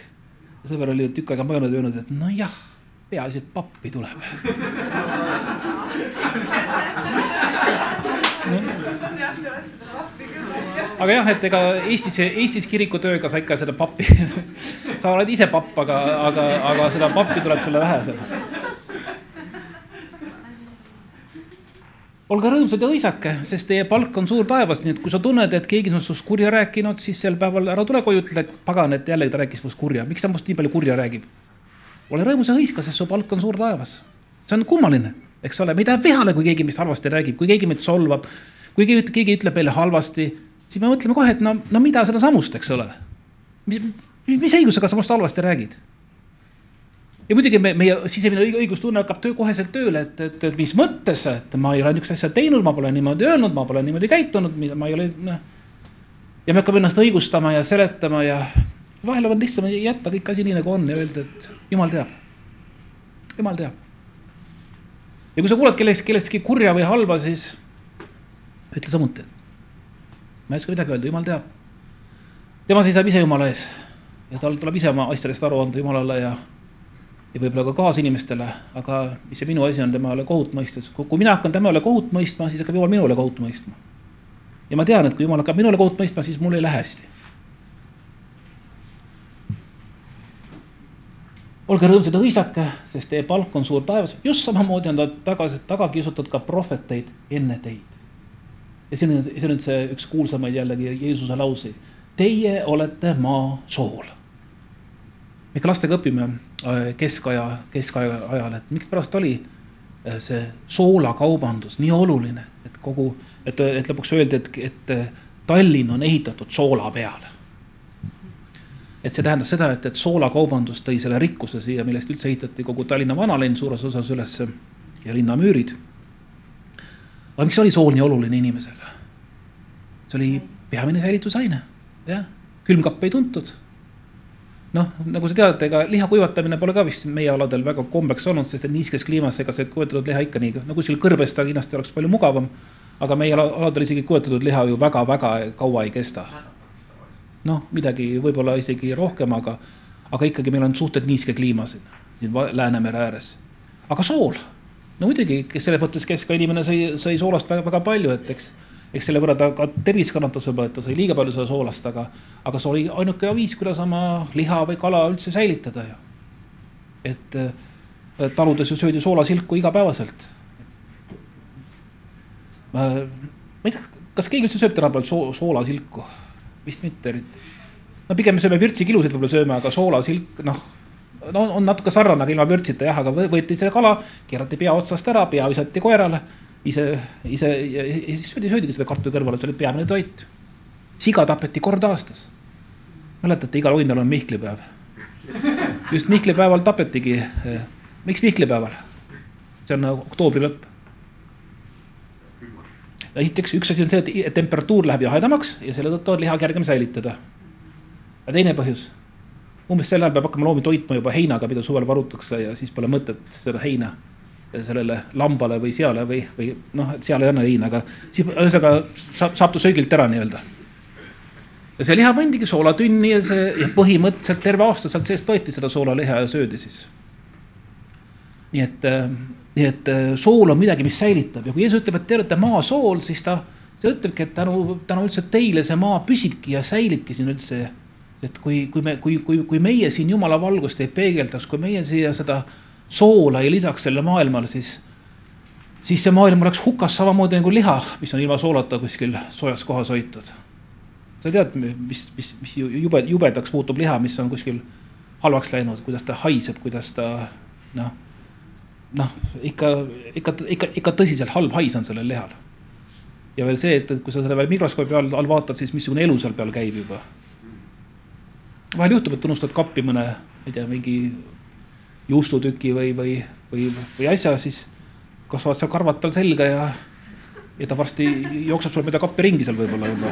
sõber oli tükk aega mõelnud ja öelnud, et nojah, peaasi, et pappi tuleb aga jah, et ega Eestis, Eestis kirikutööga sa ikka seda pappi sa oled ise papp, aga, aga, aga seda pappi tuleb sulle vähe seal. olge rõõmsad ja õisake, sest teie palk on suur taevas, nii et kui sa tunned, et keegi on sinust kurja rääkinud, siis sel päeval ära tule koju, ütle, et pagan, et jällegi ta rääkis minust kurja, miks ta minust nii palju kurja räägib? ole rõõmus ja hõiska, sest su palk on suur taevas. see on kummaline, eks ole, me ei taha vihale, kui keegi meist halvasti räägib, kui keegi meid solvab, kui keegi, keegi ütleb meile halvasti siis me mõtleme kohe, et no, no mida sedasamust, eks ole. mis, mis õigusega sa minust halvasti räägid? ja muidugi me, meie sisemine õigustunne hakkab töö koheselt tööle, et, et, et mis mõttes, et ma ei ole niisugust asja teinud, ma pole niimoodi öelnud, ma pole niimoodi käitunud, ma ei ole, noh. ja me hakkame ennast õigustama ja seletama ja vahel on lihtsam jätta kõik asi nii, nagu on ja öelda, et jumal teab. jumal teab. ja kui sa kuuled kellestki, kellestki kurja või halba, siis ütle samuti, et ma ei oska midagi öelda, jumal teab. tema seisab ise jumala ees ja tal tuleb ise oma asjadest aru anda jumalale ja, ja võib-olla ka kaasinimestele, aga mis see minu asi on tema üle kohut mõista, sest kui mina hakkan tema üle kohut mõistma, siis hakkab jumal minu üle kohut mõistma. ja ma tean, et kui jumal hakkab minu üle kohut mõistma, siis mul ei lähe hästi. olge rõõmsad ja hõisake, sest teie palk on suur taevas, just samamoodi on ta tagasi, taga kiusatud ka prohveteid enne teid ja see on, see on see üks kuulsamaid jällegi Jeesuse lauseid. Teie olete maa sool. me ikka lastega õpime äh, keskaja, keskaja ajal, et mikspärast oli äh, see soolakaubandus nii oluline, et kogu, et, et lõpuks öeldi, et, et äh, Tallinn on ehitatud soola peale. et see tähendas seda, et, et soolakaubandus tõi selle rikkuse siia, millest üldse ehitati kogu Tallinna vanalinn suures osas üles ja linnamüürid aga miks oli sool nii oluline inimesele? see oli peamine säilitusaine, jah, külmkappe ei tuntud. noh, nagu sa tead, ega liha kuivatamine pole ka vist meie aladel väga kombeks olnud, sest et niiskes kliimas, ega see kuivatatud liha ikka nii, no kuskil kõrbes ta kindlasti oleks palju mugavam. aga meie aladel isegi kuivatatud liha ju väga-väga kaua ei kesta. noh, midagi võib-olla isegi rohkem, aga, aga ikkagi meil on suhteliselt niiske kliima siin, siin Läänemere ääres. aga sool no muidugi, kes selles mõttes keska inimene sõi, sõi soolast väga, väga palju, et eks, eks selle võrra ta ka tervis kannatas võib-olla, et ta sõi liiga palju seda soolast, aga, aga see oli ainuke viis, kuidas oma liha või kala üldse säilitada ju. et taludes ju söödi soolasilku igapäevaselt. ma, ma ei tea, kas keegi üldse sööb tänapäeval soo-, soolasilku? vist mitte eriti. no pigem me sööme vürtsikilusid võib-olla sööme, aga soolasilk, noh no on natuke sarnane, aga ilma vürtsita jah, aga võeti see kala, keerati pea otsast ära, pea visati koerale, ise, ise ja siis söödi, söödigi seda kartuli kõrvale, see oli peamine toit. siga tapeti kord aastas. mäletate, igal uinal on Mihklipäev. just Mihklipäeval tapetigi. miks Mihklipäeval? see on oktoobri lõpp. esiteks üks asi on see, et temperatuur läheb jahedamaks ja selle tõttu on liha kergem säilitada. ja teine põhjus umbes sel ajal peab hakkama loomi toitma juba heinaga, mida suvel varutakse ja siis pole mõtet seda heina sellele lambale või seale või, või noh, seal ei anna liina, aga siis ühesõnaga saab, saab ta söögilt ära nii-öelda. ja see liha pandigi soolatünni ja see ja põhimõtteliselt terve aasta sealt seest võeti seda soolaliha ja söödi siis. nii et, nii et sool on midagi, mis säilitab ja kui Jeesus ütleb, et te olete maasool, siis ta, ta ütlebki, et tänu, tänu üldse teile see maa püsibki ja säilibki siin üldse et kui, kui me, kui, kui, kui meie siin Jumala valgust ei peegeldaks, kui meie siia seda soola ei lisaks sellele maailmale, siis, siis see maailm oleks hukas samamoodi nagu liha, mis on ilma soolata kuskil soojas kohas hoitud. sa tead, mis, mis, mis jube, jubedaks muutub liha, mis on kuskil halvaks läinud, kuidas ta haiseb, kuidas ta noh, noh, ikka, ikka, ikka, ikka tõsiselt halb hais on sellel lihal. ja veel see, et, et kui sa seda veel mikroskoobi all, all vaatad, siis missugune elu seal peal käib juba. Vahel juhtub, et unustad kappi mõne, ma ei tea, mingi juustutüki või, või, või, või asja, siis kasvavad seal karvad tal selga ja, ja ta varsti jookseb sul mööda kappi ringi seal võib-olla juba.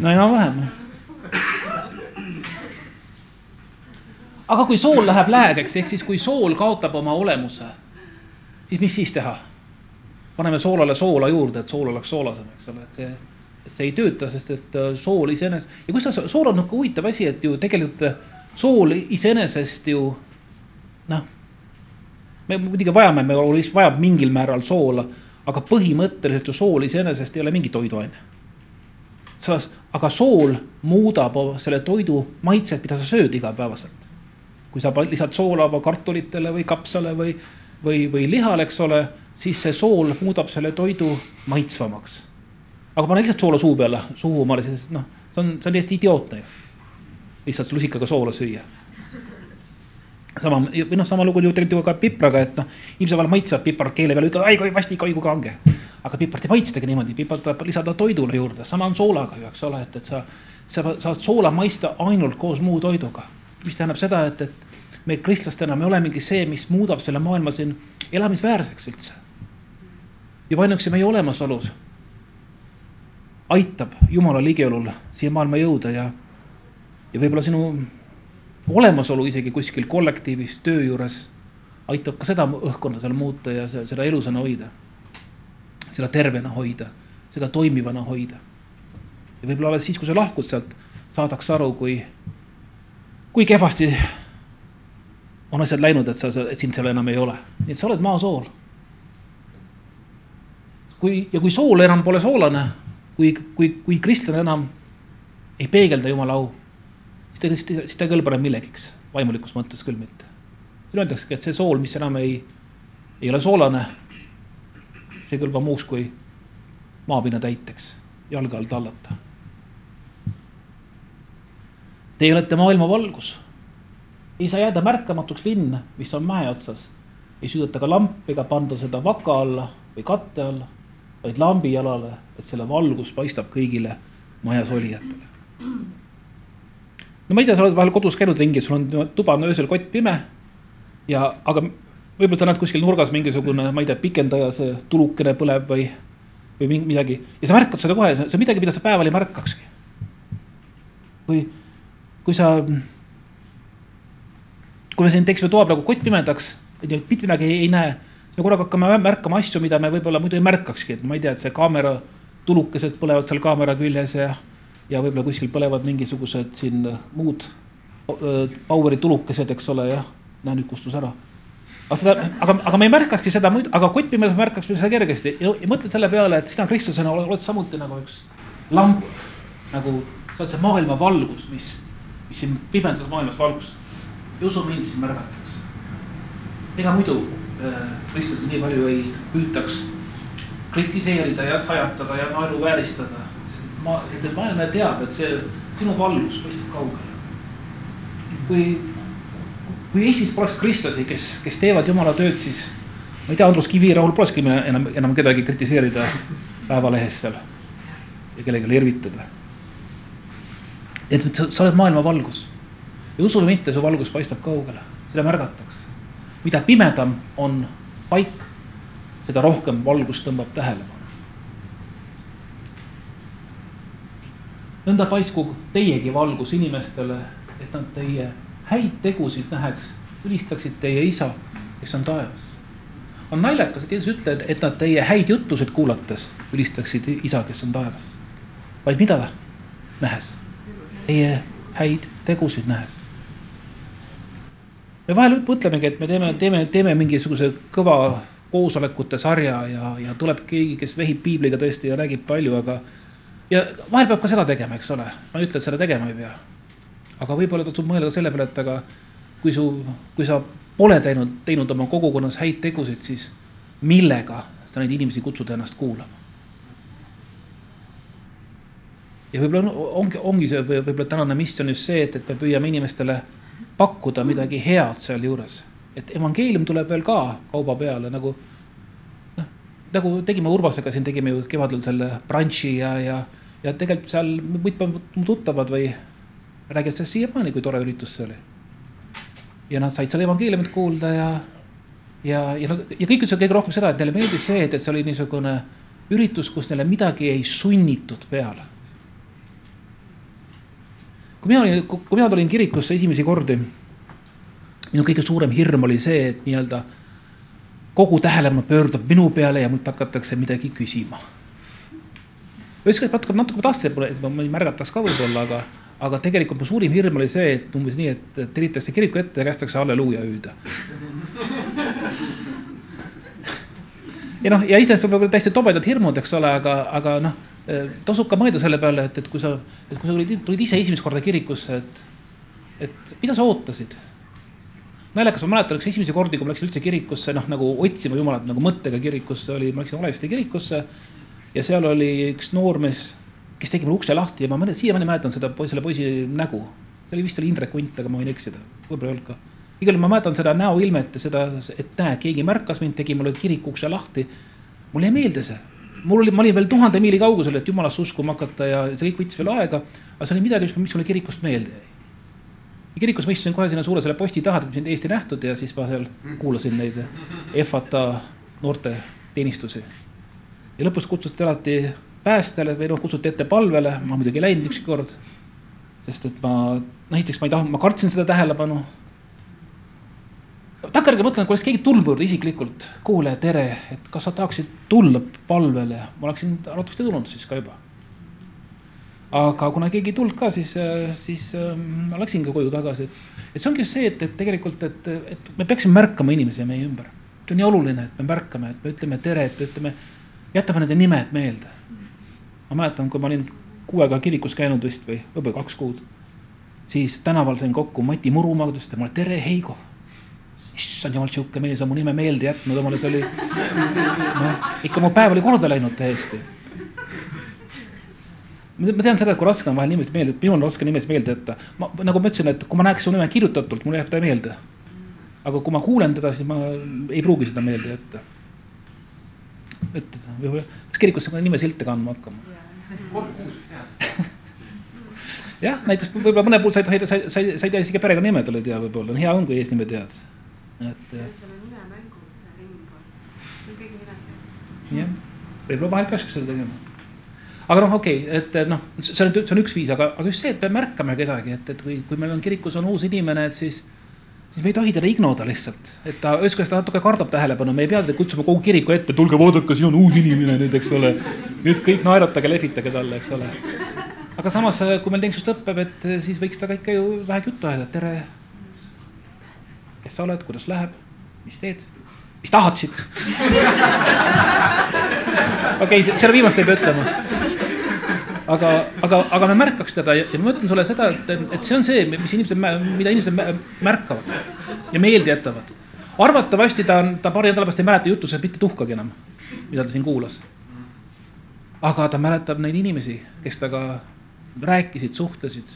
no enam-vähem. aga kui sool läheb läägeks, ehk siis kui sool kaotab oma olemuse, siis mis siis teha? paneme soolale soola juurde, et sool oleks soolasem, eks ole, et see see ei tööta, sest et äh, sool iseenesest ja kusjuures sool on niisugune huvitav asi, et ju tegelikult äh, sool iseenesest ju noh, me muidugi vajame, me vajab mingil määral soola, aga põhimõtteliselt ju sool iseenesest ei ole mingi toiduaine. aga sool muudab selle toidu maitset, mida sa sööd igapäevaselt. kui sa lisad soola kartulitele või kapsale või, või, või lihale, eks ole, siis see sool muudab selle toidu maitsvamaks aga pane lihtsalt soola suu peale, suhu omale, siis noh, see on, see on täiesti idiootne ju. lihtsalt lusikaga soola süüa. sama või noh, sama lugu ju tegelikult ju ka pipraga, et noh, inimesed vahel maitsevad pipart keele peale, ütlevad ai kui vastik, oi kui kange. aga pipart ei maitstagi niimoodi, pipart tuleb lisada toidule juurde, sama on soolaga ju, eks ole, et, et sa, sa saad soola maista ainult koos muu toiduga. mis tähendab seda, et, et me kristlastena, me olemegi see, mis muudab selle maailma siin elamisväärseks üldse. juba ainuüksi meie olemasolus aitab Jumala ligiolul siia maailma jõuda ja, ja võib-olla sinu olemasolu isegi kuskil kollektiivis, töö juures aitab ka seda õhkkonda seal muuta ja seda elusana hoida. seda tervena hoida, seda toimivana hoida. ja võib-olla alles siis, kui sa lahkud sealt, saadakse aru, kui, kui kehvasti on asjad läinud, et sa, et sind seal enam ei ole. nii et sa oled maasool. kui, ja kui sool enam pole soolane kui, kui, kui kristlane enam ei peegelda Jumala au, siis ta, siis ta, siis ta ei kõlba enam millegiks, vaimulikus mõttes küll mitte. siin öeldaksegi, et see sool, mis enam ei, ei ole soolane, see ei kõlba muuks kui maapinna täiteks, jalge all tallata. Teie olete maailma valgus. ei saa jääda märkamatuks linn, mis on mäe otsas. ei suudeta ka lampi ega panda seda vaka alla või katte alla vaid lambi jalale, et selle valgus paistab kõigile majas olijatele. no ma ei tea, sa oled vahel kodus käinud ringi, sul on tuba on öösel kott pime ja, aga võib-olla sa näed kuskil nurgas mingisugune, ma ei tea, pikendaja, see tulukene põleb või, või midagi ja sa märkad seda kohe, see on midagi, mida sa päeval ei märkakski. kui, kui sa, kui me siin teeksime toa praegu kott pimedaks, mitte midagi ei näe me korraga hakkame märkama asju, mida me võib-olla muidu ei märkakski, et ma ei tea, et see kaamera tulukesed põlevad seal kaamera küljes ja, ja võib-olla kuskil põlevad mingisugused siin muud Poweri tulukesed, eks ole, jah, näe nüüd kustus ära. aga seda, aga, aga me ei märkakski seda muidu, aga kottpimedas märkaks seda kergesti ja, ja mõtled selle peale, et sina kristlasena oled, oled samuti nagu üks lamp, nagu sa oled see maailma valgus, mis, mis siin pimedas maailmas valgustab. ja usu mind, sind märgatakse. ega muidu kristlasi nii palju ei püütaks kritiseerida ja sajatada ja naeruvääristada. ma, et maailm teab, et see sinu valgus paistab kaugele. kui, kui Eestis poleks kristlasi, kes, kes teevad jumala tööd, siis ma ei tea, Andrus Kivirahul polekski enam, enam kedagi kritiseerida päevalehes seal ja kellelegi irvitada. et sa oled maailma valgus ja usu või mitte, su valgus paistab kaugele, seda märgatakse mida pimedam on paik, seda rohkem valgust tõmbab tähelepanu. nõnda paisku teiegi valgus inimestele, et nad teie häid tegusid näheks, ülistaksid teie isa, kes on taevas. on naljakas, et Jeesus ütleb, et nad teie häid jutusid kuulates ülistaksid isa, kes on taevas. vaid mida nähes? Teie häid tegusid nähes. Me vahel mõtlemegi, et me teeme, teeme, teeme mingisuguse kõva koosolekute sarja ja, ja tuleb keegi, kes vehib piibliga tõesti ja räägib palju, aga ja vahel peab ka seda tegema, eks ole, ma ei ütle, et seda tegema ei pea. aga võib-olla tasub mõelda selle peale, et aga kui su, kui sa pole teinud, teinud oma kogukonnas häid tegusid, siis millega sa neid inimesi kutsud ennast kuulama? ja võib-olla ongi, ongi see võib-olla tänane missioon just see, et, et me püüame inimestele pakkuda midagi head sealjuures. et evangeelium tuleb veel ka kauba peale nagu noh, nagu tegime Urvasega siin, tegime ju kevadel selle branši ja, ja, ja tegelikult seal mitmed mu tuttavad või räägivad sellest siiamaani, kui tore üritus see oli. ja nad said seal evangeeliumit kuulda ja, ja, ja nad ja kõik ütlesid kõige rohkem seda, et neile meeldis see, et, et see oli niisugune üritus, kus neile midagi ei sunnitud peale kui mina olin, kui mina tulin kirikusse esimesi kordi, minu kõige suurem hirm oli see, et nii-öelda kogu tähelepanu pöördub minu peale ja mult hakatakse midagi küsima. ükskord natuke, natuke ma tahtsin, et ma ei märgataks ka võib-olla, aga, aga tegelikult mu suurim hirm oli see, et umbes nii, et tellitakse kiriku ette ja kästakse halleluuja hüüda. ja noh, ja iseenesest võib-olla täiesti tobedad hirmud, eks ole, aga, aga noh tasub ka mõelda selle peale, et, et kui sa, et kui sa tulid, tulid ise esimest korda kirikusse, et, et mida sa ootasid? naljakas, ma mäletan üks esimesi kordi, kui ma läksin üldse kirikusse, noh nagu otsima Jumalat nagu mõttega kirikusse, oli, ma läksin Oleviste kirikusse ja seal oli üks noormees, kes tegi mulle ukse lahti ja ma siiamaani mäletan seda, selle poisi nägu. see oli vist oli Indrek Unt, aga ma võin eksida, võib-olla ei olnud ka. igal juhul ma mäletan seda näoilmet ja seda, et näe, keegi märkas mind, tegi mulle kiriku ukse lahti. mulle jäi meelde see mul oli, ma olin veel tuhande miili kaugusel, et jumalasse uskuma hakata ja see kõik võttis veel aega, aga see oli midagi, mis mulle kirikust meelde jäi. kirikus ma istusin kohe sinna suure selle posti taha, et mind Eesti nähtud ja siis ma seal kuulasin neid EFATA noorte teenistusi. ja lõpus kutsuti alati päästjale või noh, kutsuti ette palvele, ma muidugi ei läinud ükski kord. sest et ma, noh esiteks ma ei taha, ma kartsin seda tähelepanu takkajärgi mõtlen, kui oleks keegi tulnud isiklikult, kuule, tere, et kas sa tahaksid tulla palvele, ma oleksin arvatavasti tulnud siis ka juba. aga kuna keegi ei tulnud ka, siis, siis ma läksingi koju tagasi, et, et see ongi see, et, et tegelikult, et, et me peaksime märkama inimesi meie ümber. see on nii oluline, et me märkame, et me ütleme tere, et ütleme, jätame nende nimed meelde. ma mäletan, kui ma olin kuu aega kirikus käinud vist või võib-olla kaks kuud, siis tänaval sain kokku Mati Murumaaga, ta ütles temale tere, Heigo issand jumal, sihuke mees on mu nime meelde jätnud omale, see oli, noh, ikka mu päev oli korda läinud täiesti. ma tean seda, et kui raske on vahel nimesid meelde, et minul on raske nimesid meelde jätta. ma, nagu ma ütlesin, et kui ma näeks su nime kirjutatult, mul jääb ta meelde. aga kui ma kuulen teda, siis ma ei pruugi seda meelde jätta. et võib-olla, kas kirikusse nimesilte kandma hakkama? kord kuus võiks teha jah, näiteks võib-olla mõne puhul sa ei, sa ei, sa ei, sa ei tea isegi perekonnanime tal ei tea võib-olla, hea on, kui eesnime tead et. käes. jah, võib-olla vahel peakski seda tegema. aga noh, okei okay,, et noh, see on, see on üks viis, aga, aga just see, et me märkame kedagi, et, et kui, kui meil on kirikus on uus inimene, et siis siis me ei tohi teda ignoda lihtsalt, et ta, ühest küljest ta natuke kardab tähelepanu, me ei pea teda kutsuma kogu kiriku ette, tulge vaadake, siin on uus inimene nüüd, eks ole. nüüd kõik naeratage, lehvitage talle, eks ole. aga samas, kui meil teenistus lõpeb, et siis võiks temaga ikka ju vähegi juttu ajada, tere, kes sa oled, kuidas läheb, mis teed, mis tahtsid okei okay,, selle viimast ei pea ütlema. aga, aga, aga me märkaks teda ja, ja ma ütlen sulle seda, et, et see on see, mis inimesed, mida inimesed märkavad ja meelde jätavad. arvatavasti ta on, ta paari nädala pärast ei mäleta jutusest mitte tuhkagi enam, mida ta siin kuulas. aga ta mäletab neid inimesi, kes temaga rääkisid, suhtlesid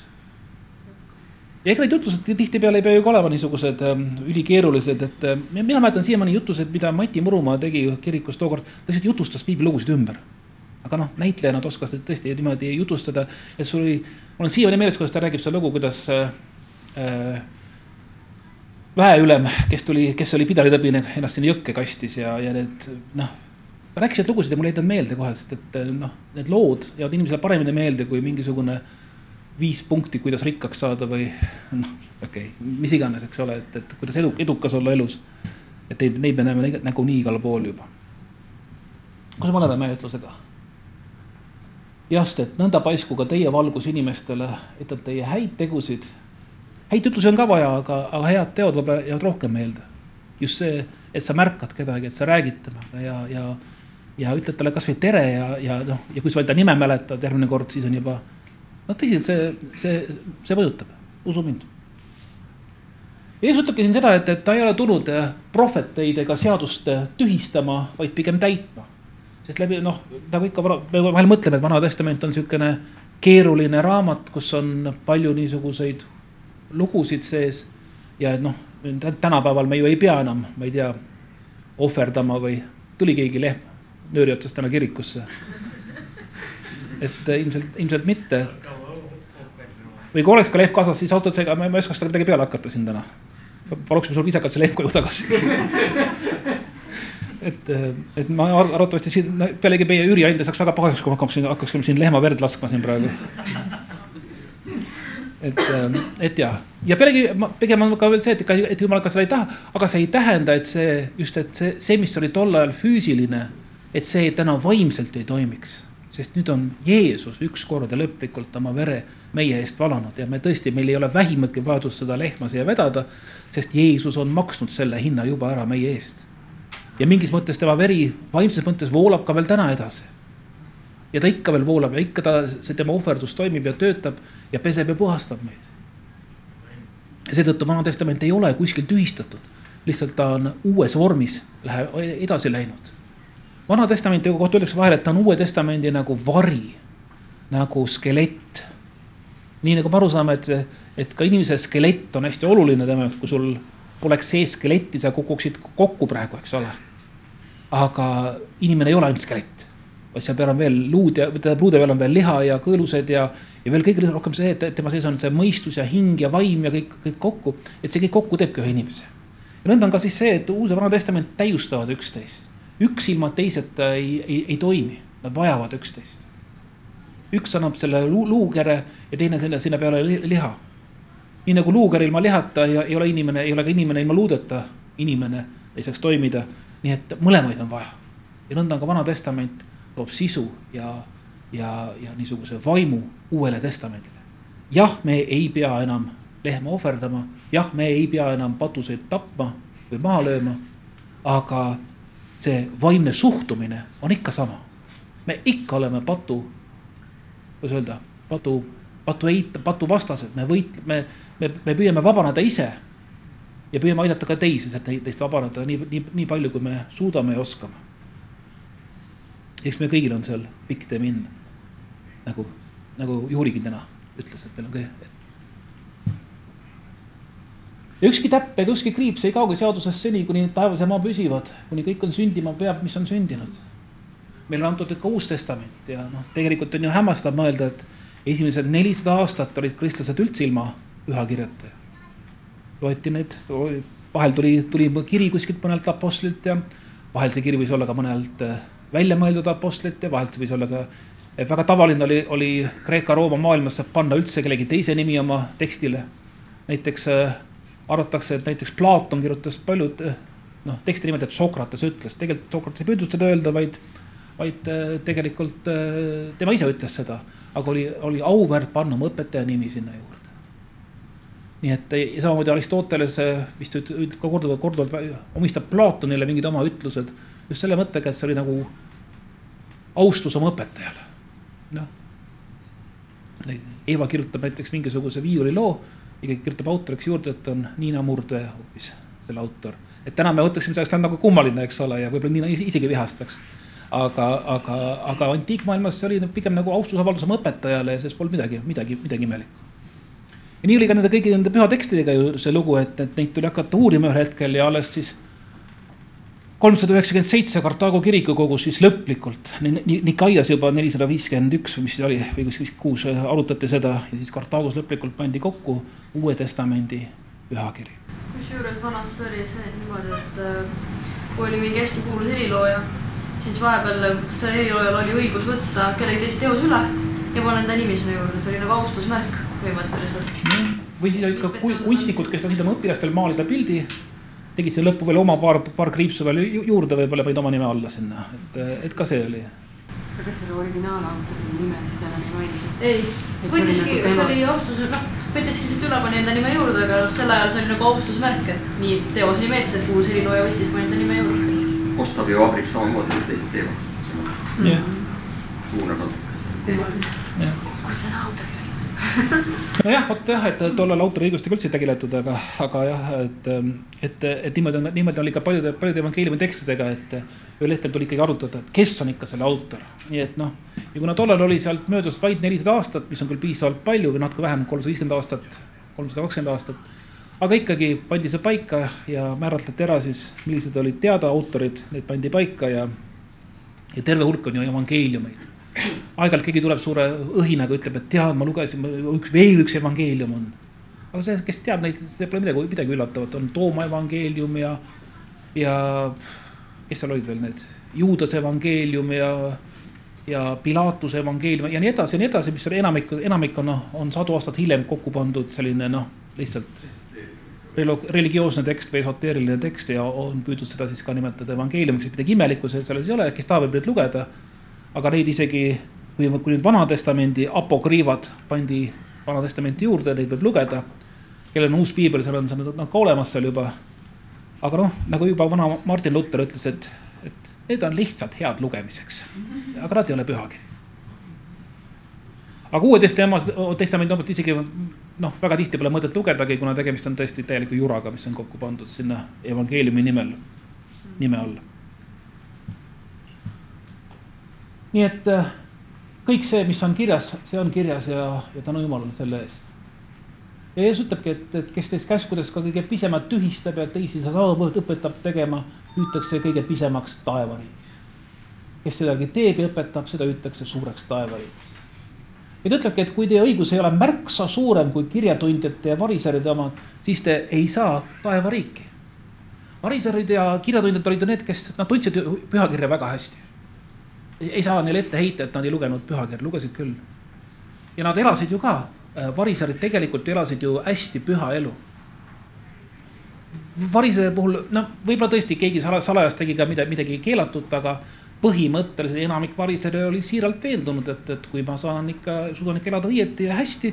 ja ega need jutused tihtipeale ei pea ju ka olema niisugused ähm, ülikeerulised, et äh, mina mäletan siiamaani jutused, mida Mati Murumaa tegi kirikus tookord, ta lihtsalt jutustas piiblilugusid ümber. aga noh, näitlejana ta oskas tõesti niimoodi jutustada, et sul oli, mul on siiamaani meeles, kuidas ta räägib seda lugu, kuidas äh, äh, väeülem, kes tuli, kes oli pidalitõbine, ennast sinna jõkke kastis ja, ja need noh, rääkisid lugusid ja mulle ei jäänud meelde kohe, sest et äh, noh, need lood jäävad inimesele paremini meelde kui mingisugune äh, viis punkti, kuidas rikkaks saada või noh, okei okay,, mis iganes, eks ole, et, et kuidas edu, edukas olla elus. et neid, neid me näeme nagunii igal pool juba. kus me oleme meie ütlusega? jah, sest et nõnda paisku ka teie valgus inimestele, et nad teie häid tegusid, häid ütlusi on ka vaja, aga, aga head teod võib-olla jäävad rohkem meelde. just see, et sa märkad kedagi, et sa räägid temaga ja, ja, ja ütled talle kasvõi tere ja, ja noh, ja kui sa veel ta nime mäletad järgmine kord, siis on juba noh, tõsiselt see, see, see mõjutab, usu mind. Jeesus ütlebki siin seda, et, et ta ei ole tulnud prohveteid ega seadust tühistama, vaid pigem täitma sest läbi noh, nagu ikka, me vahel mõtleme, et Vana Testament on niisugune keeruline raamat, kus on palju niisuguseid lugusid sees ja et noh, tänapäeval me ju ei pea enam, ma ei tea, ohverdama või tuli keegi lehm nööri otsast täna kirikusse. Et ilmselt, ilmselt mitte. või kui oleks ka lehm kaasas, siis ausalt öeldes, ega ma ei oskaks talle midagi peale hakata siin täna. paluksime sul viisakalt see lehm koju tagasi et, et ma arvatavasti siin pealegi meie üüriandja saaks väga pahaseks, kui ma hakkaks siin, hakkaksime siin lehma verd laskma siin praegu. et, et jah, ja pealegi ma, pigem on ka veel see, et ikka, et jumal ka seda ei taha, aga see ei tähenda, et see just, et see, see, mis oli tol ajal füüsiline, et see täna vaimselt ei toimiks sest nüüd on Jeesus ükskord ja lõplikult oma vere meie eest valanud ja me tõesti, meil ei ole vähimatki vajadust seda lehma siia vedada, sest Jeesus on maksnud selle hinna juba ära meie eest ja mingis mõttes tema veri vaimses mõttes voolab ka veel täna edasi. ja ta ikka veel voolab ja ikka ta, see tema ohverdus toimib ja töötab ja peseb ja puhastab meid. ja seetõttu Vana Testament ei ole kuskil tühistatud, lihtsalt ta on uues vormis, läheb edasi läinud. Vana Testamenti kohta öeldakse vahel, et ta on Uue Testamendi nagu vari, nagu skelett. nii nagu me aru saame, et, et ka inimese skelett on hästi oluline tema jaoks, kui sul poleks sees skeletti, sa kukuksid kokku praegu, eks ole aga inimene ei ole ainult skelett, vaid seal peal on veel luud ja, tähendab luude peal on veel liha ja kõõlused ja, ja veel kõige rohkem see, et tema sees on see mõistus ja hing ja vaim ja kõik, kõik kokku, et see kõik kokku teebki ühe inimese. ja nõnda on ka siis see, et Uus ja Vana Testament täiustavad üksteist. Üks ilma teiseta ei, ei, ei toimi, nad vajavad üksteist. üks annab selle luu, luukere ja teine selle sinna peale liha. nii nagu luuker ilma lihata ei, ei ole inimene, ei ole ka inimene ilma luudeta inimene, ei saaks toimida nii et mõlemaid on vaja. ja nõnda on ka Vana Testament loob sisu ja, ja, ja niisuguse vaimu Uuele Testamendile. jah, me ei pea enam lehma ohverdama, jah, me ei pea enam patuseid tapma või maha lööma, aga see vaimne suhtumine on ikka sama. me ikka oleme patu, kuidas öelda, patu, patu eita-, patuvastased, me võit-, me, me, me püüame vabaneda ise ja püüame aidata ka teisi, et neist vabaneda nii, nii, nii palju, kui me suudame ja oskame. eks me kõigil on seal pikk tee minna. nagu, nagu Juurigi täna ütles, et meil on kõik. Ja ükski täpp ega ükski kriips ei kauge seadusest seni, kuni taevas ja maa püsivad, kuni kõik on sündima peab, mis on sündinud. meile on antud nüüd ka Uus Testament ja noh, tegelikult on ju hämmastav mõelda, et esimesed nelisada aastat olid kristlased üldse ilma pühakirjata loeti neid, vahel tuli, tuli kiri kuskilt mõnelt apostlilt ja vahel see kiri võis olla ka mõnelt äh, välja mõeldud apostlilt ja vahel see võis olla ka, väga tavaline oli, oli Kreeka-Rooma maailmas panna üldse kellegi teise nimi oma tekstile. näiteks äh, arvatakse, et näiteks Platon kirjutas paljud äh, noh, teksti niimoodi, et Sokrates ütles, tegelikult Sokrates ei püüdnud seda öelda, vaid, vaid äh, tegelikult äh, tema ise ütles seda, aga oli, oli auväärt panna oma õpetaja nimi sinna juurde. Nii et samamoodi Aristoteles vist ka korduvalt, korduvalt omistab Platonile mingid oma ütlused just selle mõttega, et see oli nagu austus oma õpetajale. noh, Eva kirjutab näiteks mingisuguse viiuliloo, ikkagi kirjutab autoriks juurde, et on Niina Murde hoopis selle autor. et täna me mõtleksime sellest nagu kummaline, eks ole, ja võib-olla Niina isegi vihastaks. aga, aga, aga antiikmaailmas see oli pigem nagu austusavaldus oma õpetajale ja selles polnud midagi, midagi, midagi imelikku ja nii oli ka nende kõigi nende pühatekstidega ju see lugu, et, et neid tuli hakata uurima ühel hetkel ja alles siis kolmsada üheksakümmend seitse Kartaago kirikukogus siis lõplikult, Nikaias juba nelisada viiskümmend üks või mis see oli, või kuskil kuus arutati seda ja siis Kartaagos lõplikult pandi kokku Uue Testamendi pühakiri. kusjuures vanasti oli see niimoodi, et äh, kui oli mingi hästi kuulus helilooja, siis vahepeal sellel heliloojal oli õigus võtta kellegi teise teos üle ja panna enda nimi sinna juurde, see oli nagu austusmärk põhimõtteliselt. või siis olid ka kunstnikud, kes lasid oma õpilastel maalida pildi, tegid selle lõppu veel oma paar, paar kriipsu veel juurde, võib-olla panid oma nime alla sinna, et, et ka see oli. aga kas selle originaalautori nime siis enam ei mainitud? ei, võttiski, see oli austus, noh, võttiski lihtsalt üle, pani enda nime juurde, aga sel ajal see oli nagu austusmärk, et nii teos nii meeldis, et kuulus helilooja võttis, pani enda nime juurde. Gustav ju vabrik samamoodi, nagu teised teevad. jah, natuke. jah kus see autor? nojah, vot jah, et tollal autoriõigustega üldse ei tegeletud, aga, aga jah, et, et, et niimoodi on, niimoodi oli ka paljude, paljude evangeeliumi tekstidega, et ühel hetkel tuli ikkagi arutada, et kes on ikka selle autor. nii et noh, ja kuna tollal oli sealt möödas vaid nelisada aastat, mis on küll piisavalt palju või natuke vähem, kolmsada viiskümmend aastat, kolmsada kakskümmend aastat, aga ikkagi pandi see paika ja määratleti ära siis, millised olid teada autorid, need pandi paika ja, ja terve hulk on ju evangeeliumeid aeg-ajalt keegi tuleb suure õhinaga, ütleb, et tead, ma lugesin, üks veel üks evangeelium on. aga see, kes teab neid, see pole midagi, midagi üllatavat, on Tooma evangeelium ja, ja kes seal olid veel need, Juudase evangeelium ja, ja Pilatuse evangeelium ja nii edasi ja nii edasi, mis on enamik, enamik on noh, on sadu aastaid hiljem kokku pandud selline noh, lihtsalt religioosne tekst või esoteeriline tekst ja on püüdnud seda siis ka nimetada evangeeliumiks, midagi imelikku selles ei ole, kes tahab, võib neid lugeda aga neid isegi, kui, kui nüüd Vana-testamendi apokriivad pandi Vana-testamenti juurde, neid võib lugeda. kellel on uus piibel, seal on see nad ka olemas seal juba. aga noh, nagu juba vana Martin Luther ütles, et, et need on lihtsalt head lugemiseks, aga nad ei ole pühakiri. aga Uue Testamendi omast isegi noh, väga tihti pole mõtet lugedagi, kuna tegemist on tõesti täieliku juraga, mis on kokku pandud sinna evangeeliumi nimel, nime alla nii et äh, kõik see, mis on kirjas, see on kirjas ja, ja tänu Jumalale selle eest. ja Jeesus ütlebki, et, et kes teist käskudest ka kõige pisemat tühistab ja teisi saadavõõt õpetab tegema, hüütakse kõige pisemaks taevariigis. kes sedagi teeb ja õpetab, seda hüütakse suureks taevariigis. ja ta ütlebki, et kui teie õigus ei ole märksa suurem kui kirjatundjate ja variseride oma, siis te ei saa taevariiki. variserid ja kirjatundjad olid ju need, kes, nad tundsid pühakirja väga hästi ei saa neile ette heita, et nad ei lugenud pühakirja, lugesid küll. ja nad elasid ju ka, äh, variserid tegelikult elasid ju hästi püha elu. varisejate puhul, no võib-olla tõesti keegi salajas tegi ka midagi, midagi keelatut, aga põhimõtteliselt enamik varisere oli siiralt veendunud, et, et kui ma saan ikka, suudan ikka elada õieti ja hästi,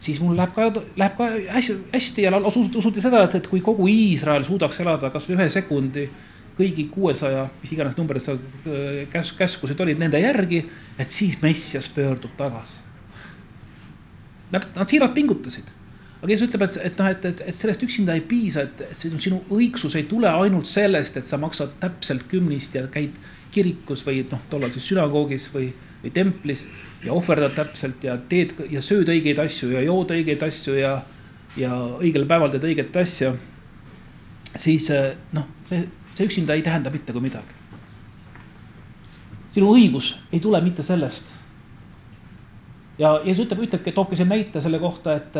siis mul läheb ka, läheb ka hästi, hästi ja usuti seda, et, et kui kogu Iisrael suudaks elada kasvõi ühe sekundi kõigi kuuesaja, mis iganes number seal äh, käs-, käskused olid nende järgi, et siis Messias pöördub tagasi. Nad, nad siiralt pingutasid. aga Jeesus ütleb, et, et noh, et, et, et sellest üksinda ei piisa, et, et sinu, sinu õigsus ei tule ainult sellest, et sa maksad täpselt kümnist ja käid kirikus või noh, tollal siis sünagoogis või, või templis ja ohverdad täpselt ja teed ja sööd õigeid asju ja jood õigeid asju ja, ja õigel päeval teed õiget asja. siis äh, noh, see see üksinda ei tähenda mitte kui midagi. sinu õigus ei tule mitte sellest. ja Jeesus ütleb, ütlebki, toobki siin näite selle kohta, et,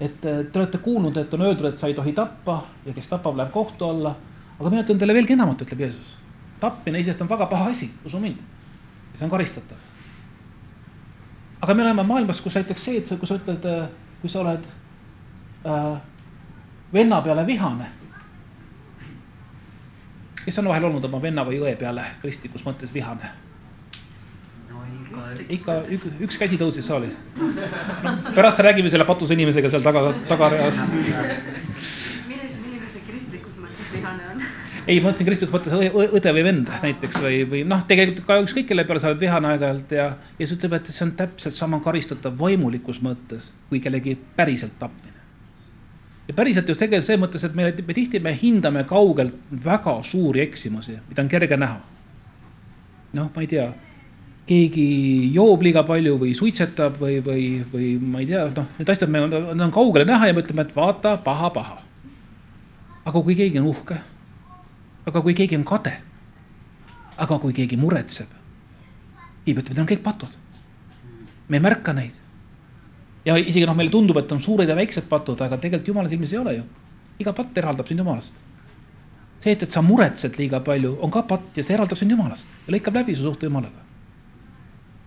et te olete kuulnud, et on öeldud, et sa ei tohi tappa ja kes tapab, läheb kohtu alla. aga mina ütlen teile veelgi enamat, ütleb Jeesus. tapmine iseenesest on väga paha asi, usu mind. ja see on karistatav. aga me oleme maailmas, kus näiteks see, et sa, kui sa ütled, kui sa oled äh, venna peale vihane kes on vahel olnud oma venna või õe peale kristlikus mõttes vihane? ikka üks, üks käsi tõusis saalis no,. pärast räägime selle patuse inimesega seal taga, tagareas. milline see kristlikus mõttes vihane on? ei, ma mõtlesin kristlikus mõttes õde või vend näiteks või, või noh, tegelikult ka ükskõik kelle peale sa oled vihane aeg-ajalt ja, ja siis ütleb, et see on täpselt sama karistatav vaimulikus mõttes kui kellegi päriselt tapmine ja päriselt just tegelikult selles mõttes, et me, me tihti me hindame kaugelt väga suuri eksimusi, mida on kerge näha. noh, ma ei tea, keegi joob liiga palju või suitsetab või, või, või ma ei tea, noh, need asjad, need on kaugele näha ja me ütleme, et vaata, paha, paha. aga kui keegi on uhke, aga kui keegi on kade, aga kui keegi muretseb, Piibel ütleb, need on kõik patud. me ei märka neid ja isegi noh, meile tundub, et on suured ja väiksed patud, aga tegelikult jumala silmis ei ole ju. iga patt eraldab sind jumalast. see, et, et sa muretsed liiga palju, on ka patt ja see eraldab sind jumalast ja lõikab läbi su suhte jumalaga.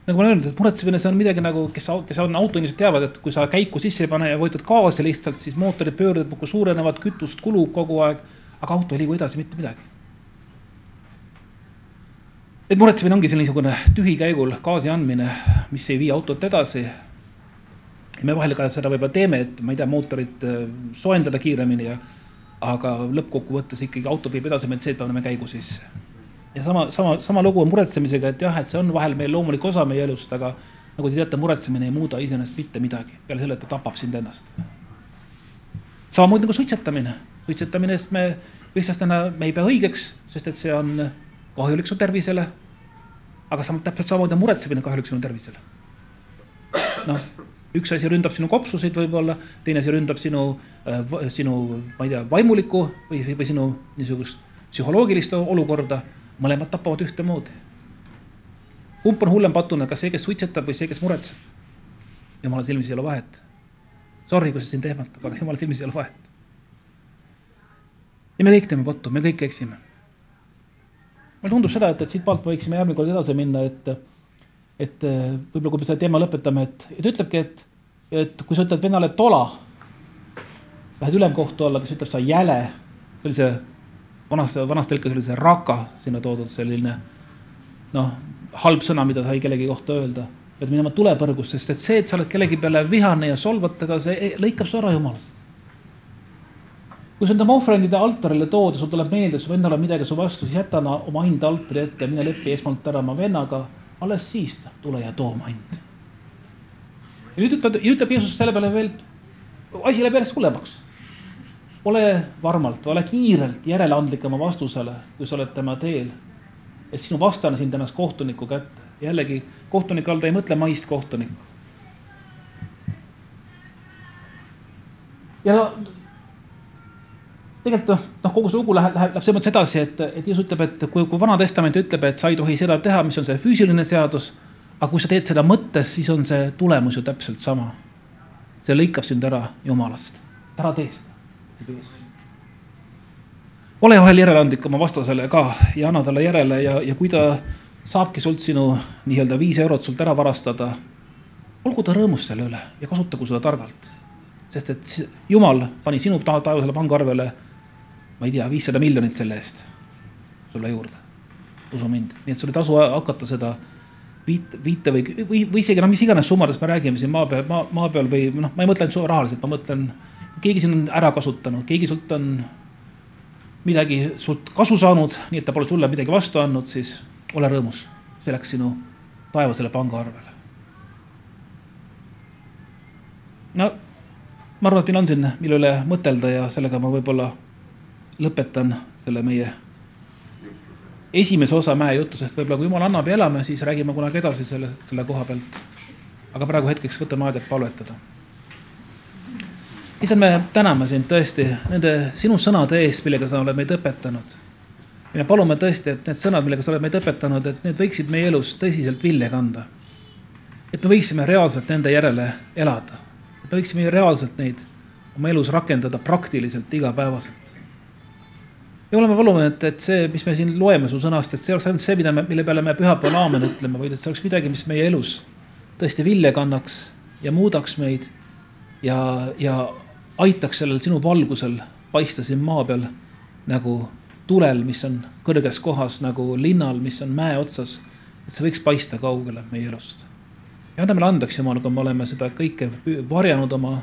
nagu ma olen öelnud, et muretsemine, see on midagi nagu, kes, kes on autoinimesed teavad, et kui sa käiku sisse ei pane ja vajutad gaasi lihtsalt, siis mootorid pöörduvad muudkui suurenevad, kütust kulub kogu aeg, aga auto ei liigu edasi mitte midagi. et muretsemine ongi selline niisugune tühikäigul gaasi andmine, mis ei vii autot edasi. Me vahel ka seda võib-olla teeme, et ma ei tea, mootorit äh, soojendada kiiremini ja aga lõppkokkuvõttes ikkagi auto viib edasi meid see, et paneme käigu sisse ja sama, sama, sama lugu on muretsemisega, et jah, et see on vahel meil loomulik osa meie elust, aga nagu te teate, muretsemine ei muuda iseenesest mitte midagi, peale selle, et ta tapab sind ennast. samamoodi nagu suitsetamine, suitsetaminest me kristlasena, me ei pea õigeks, sest et see on kahjulik su tervisele. aga sam-, täpselt samamoodi on muretsemine kahjulik sinu tervisele. noh, üks asi ründab sinu kopsuseid võib-olla, teine asi ründab sinu, sinu, ma ei tea, vaimulikku või, või sinu niisugust psühholoogilist olukorda mõlemad tapavad ühtemoodi. kumb on hullem patune, kas see, kes suitsetab või see, kes muretseb? jumala silmis ei ole vahet. Sorry, kui see sind ehmatab, aga jumala silmis ei ole vahet. ja me kõik teeme pattu, me kõik eksime. mulle tundub seda, et, et siitpoolt me võiksime järgmine kord edasi minna, et, et võib-olla kui me selle teema lõpetame, et, et ütlebki, et, et kui sa ütled vennale tola, lähed ülemkohtu alla, kes ütleb sa jäle, sellise vanas, vanas tõlkes oli see raka sinna toodud selline noh, halb sõna, mida sai kellegi kohta öelda. pead minema tulepõrgus, sest et see, et sa oled kellegi peale vihane ja solvad teda, see lõikab su ära jumalast. kui sa enda ohvrendide altarile tood ja sul tuleb meelde, su vennal on midagi su vastu, siis jäta oma hind altari ette mine lepi esmalt ära oma vennaga. Alles siis tule ja too oma hind. ja nüüd ütleb, ütleb Jeesus selle peale veel, asi läheb järjest hullemaks ole varmalt, ole kiirelt järeleandlik oma vastusele, kui sa oled tema teel. et sinu vastane sind ennast kohtuniku kätte. jällegi, kohtunike all ta ei mõtle maist kohtunikku. ja no tegelikult noh, noh kogu see lugu läheb, läheb, läheb selles mõttes edasi, et, et Jeesus ütleb, et kui, kui Vana Testament ütleb, et sa ei tohi seda teha, mis on see füüsiline seadus, aga kui sa teed seda mõttes, siis on see tulemus ju täpselt sama. see lõikab sind ära Jumalast, ära tee seda ole vahel järeleandlik oma vastasele ka ja anna talle järele ja, ja kui ta saabki sult sinu nii-öelda viis eurot sult ära varastada, olgu ta rõõmus selle üle ja kasutagu seda targalt. sest et Jumal pani sinu taevasele pangaarvele, ma ei tea, viissada miljonit selle eest sulle juurde. usu mind, nii et sul ei tasu hakata seda viit, viite või, või, või isegi noh, mis iganes summadest me räägime siin maa peal, maa, maa peal või noh, ma ei mõtle ainult rahaliselt, ma mõtlen keegi sind on ära kasutanud, keegi sult on midagi sult kasu saanud, nii et ta pole sulle midagi vastu andnud, siis ole rõõmus, see läks sinu taevasele pangaarvele. no ma arvan, et meil on siin, mille üle mõtelda ja sellega ma võib-olla lõpetan selle meie esimese osa mäejutu, sest võib-olla kui jumal annab ja elame, siis räägime kunagi edasi selle, selle koha pealt. aga praegu hetkeks võtame aega, et palvetada issand, me täname sind tõesti nende sinu sõnade eest, millega sa oled meid õpetanud. ja palume tõesti, et need sõnad, millega sa oled meid õpetanud, et need võiksid meie elus tõsiselt vilja kanda. et me võiksime reaalselt nende järele elada. et me võiksime reaalselt neid oma elus rakendada praktiliselt igapäevaselt. Ja oleme palume, et, et see, mis me siin loeme su sõnast, et see oleks ainult see, mida me, mille peale me pühapäeval aamen ütleme, vaid et see oleks midagi, mis meie elus tõesti vilja kannaks ja muudaks meid ja, ja aitaks sellel sinu valgusel paista siin maa peal nagu tulel, mis on kõrges kohas, nagu linnal, mis on mäe otsas, et see võiks paista kaugele meie elust. ja anna meile andeks, Jumal, kui me oleme seda kõike varjanud oma,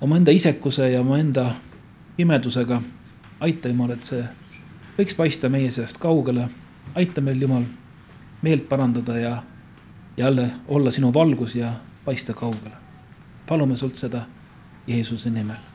omaenda isekuse ja omaenda pimedusega. Aita, Jumal, et see võiks paista meie seast kaugele. aita meil, Jumal, meelt parandada ja jälle olla sinu valgus ja paista kaugele. palume sult seda Jeesuse nimel